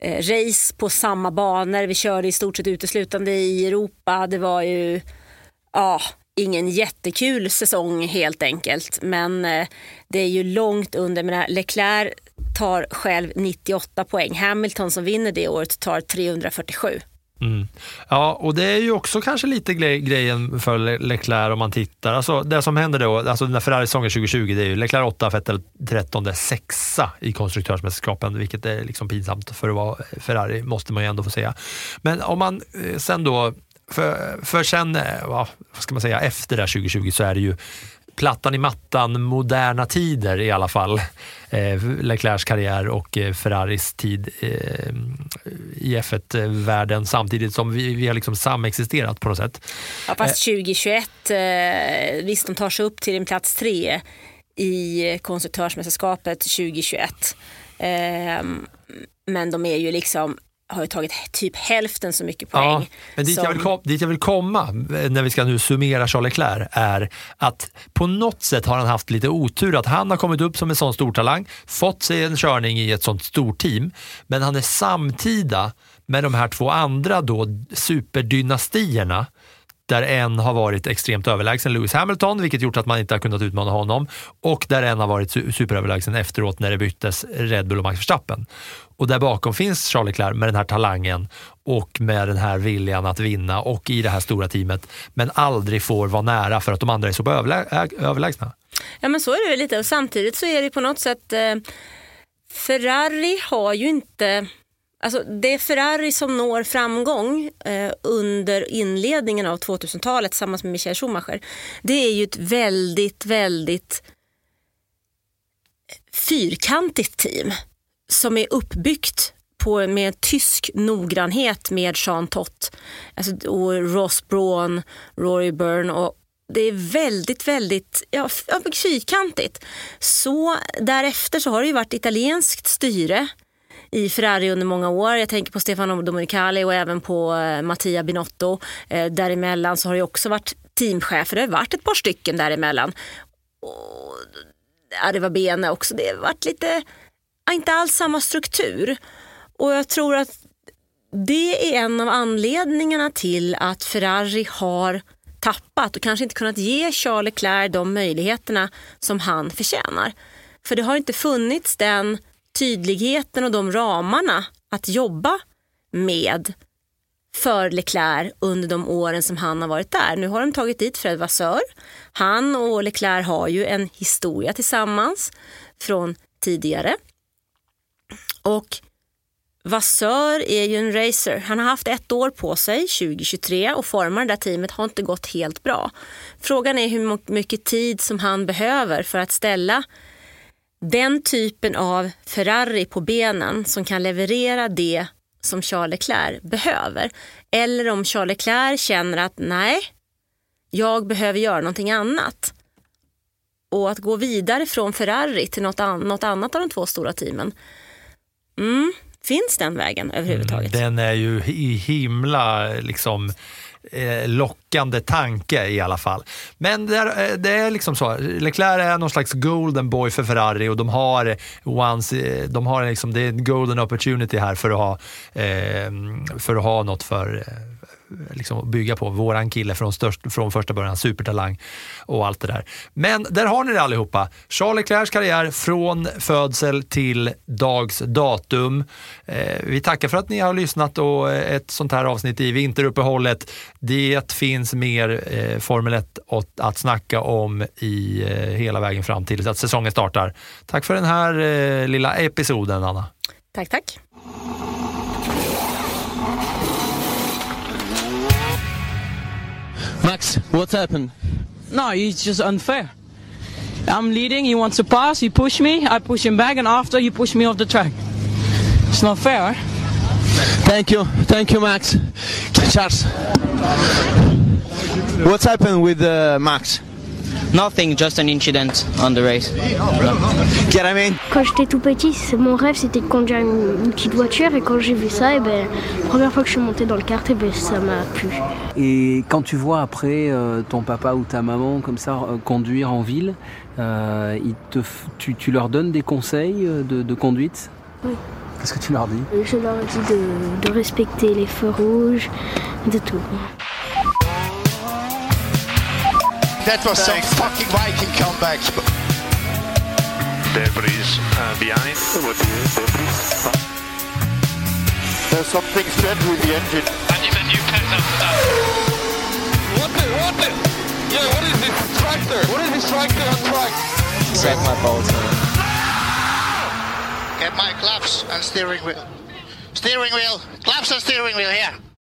eh, race på samma banor. Vi körde i stort sett uteslutande i Europa. Det var ju ja, ingen jättekul säsong helt enkelt. Men eh, det är ju långt under. Men eh, Leclerc tar själv 98 poäng. Hamilton som vinner det året tar 347. Mm. Ja, och det är ju också kanske lite gre grejen för Leclerc om man tittar. Alltså, det som händer då, alltså när Ferrari säsongen 2020, det är ju Leclerc 8, Vettel 13, sexa i konstruktörsmästerskapen, vilket är liksom pinsamt för att vara Ferrari, måste man ju ändå få säga. Men om man eh, sen då, för, för sen, eh, vad ska man säga, efter det här 2020 så är det ju plattan i mattan, moderna tider i alla fall. Eh, Leclercs karriär och eh, Ferraris tid eh, i F1-världen samtidigt som vi, vi har liksom samexisterat på något sätt. Ja, fast 2021, eh, visst de tar sig upp till en plats tre i konstruktörsmästerskapet 2021. Eh, men de är ju liksom har ju tagit typ hälften så mycket poäng. Ja, men dit, som... jag vill kom, dit jag vill komma när vi ska nu summera Charles Leclerc är att på något sätt har han haft lite otur att han har kommit upp som en sån stor talang, fått sig en körning i ett sånt stort team, men han är samtida med de här två andra då superdynastierna där en har varit extremt överlägsen Lewis Hamilton, vilket gjort att man inte har kunnat utmana honom och där en har varit superöverlägsen efteråt när det byttes Red Bull och Max Verstappen. Och där bakom finns Charles Leclerc med den här talangen och med den här viljan att vinna och i det här stora teamet, men aldrig får vara nära för att de andra är så överlägsna. Ja men så är det lite och samtidigt så är det på något sätt eh, Ferrari har ju inte Alltså det är Ferrari som når framgång eh, under inledningen av 2000-talet tillsammans med Michael Schumacher. Det är ju ett väldigt, väldigt fyrkantigt team som är uppbyggt på, med tysk noggrannhet med Jean Tott alltså, och Ross Braun, Rory Byrne och det är väldigt, väldigt ja, fyrkantigt. Så därefter så har det ju varit italienskt styre i Ferrari under många år. Jag tänker på Stefano Domenicali och även på eh, Mattia Binotto. Eh, däremellan så har det också varit teamchefer. Det har varit ett par stycken däremellan. Och, eh, det var Bene också. Det har varit lite, inte alls samma struktur. Och jag tror att det är en av anledningarna till att Ferrari har tappat och kanske inte kunnat ge Charles Leclerc de möjligheterna som han förtjänar. För det har inte funnits den tydligheten och de ramarna att jobba med för Leclerc under de åren som han har varit där. Nu har de tagit dit Fred Vassör. Han och Leclerc har ju en historia tillsammans från tidigare. Och Vassör är ju en racer. Han har haft ett år på sig, 2023, och forma det där teamet har inte gått helt bra. Frågan är hur mycket tid som han behöver för att ställa den typen av Ferrari på benen som kan leverera det som Charles Leclerc behöver. Eller om Charles Leclerc känner att nej, jag behöver göra någonting annat. Och att gå vidare från Ferrari till något, an något annat av de två stora teamen. Mm, finns den vägen överhuvudtaget? Mm, den är ju himla liksom Eh, lockande tanke i alla fall. Men det är, eh, det är liksom så, Leclerc är någon slags golden boy för Ferrari och de har, eh, once, de har liksom, det är en golden opportunity här för att ha, eh, för att ha något för liksom bygga på. Våran kille från, störst, från första början, supertalang och allt det där. Men där har ni det allihopa. Charles Leclercs karriär från födsel till dags datum. Eh, vi tackar för att ni har lyssnat och eh, ett sånt här avsnitt i vinteruppehållet. Det finns mer eh, Formel 1 att snacka om i eh, hela vägen fram till att säsongen startar. Tack för den här eh, lilla episoden, Anna. Tack, tack. Max, what's happened? No, it's just unfair. I'm leading, he wants to pass, he pushed me, I push him back, and after he pushed me off the track. It's not fair. Thank you, thank you, Max. Charles, what's happened with uh, Max? Nothing, just an incident on the race. Quand j'étais tout petit, mon rêve c'était de conduire une, une, petite voiture et quand j'ai vu ça, et ben, la première fois que je suis monté dans le kart, et ben, ça m'a plu. Et quand tu vois après euh, ton papa ou ta maman comme ça euh, conduire en ville, euh, ils te, tu, tu, leur donnes des conseils de, de conduite? Oui. Qu'est-ce que tu leur dis? Je leur dis de, de respecter les feux rouges, de tout. That was some fucking Viking comeback. Debris uh, behind. There's something strange with the engine. I need a new pet after that. What the, what the? Yeah, what is this tractor? What is this tractor on track? Set my bolts Get my claps and steering wheel. Steering wheel. Claps and steering wheel here.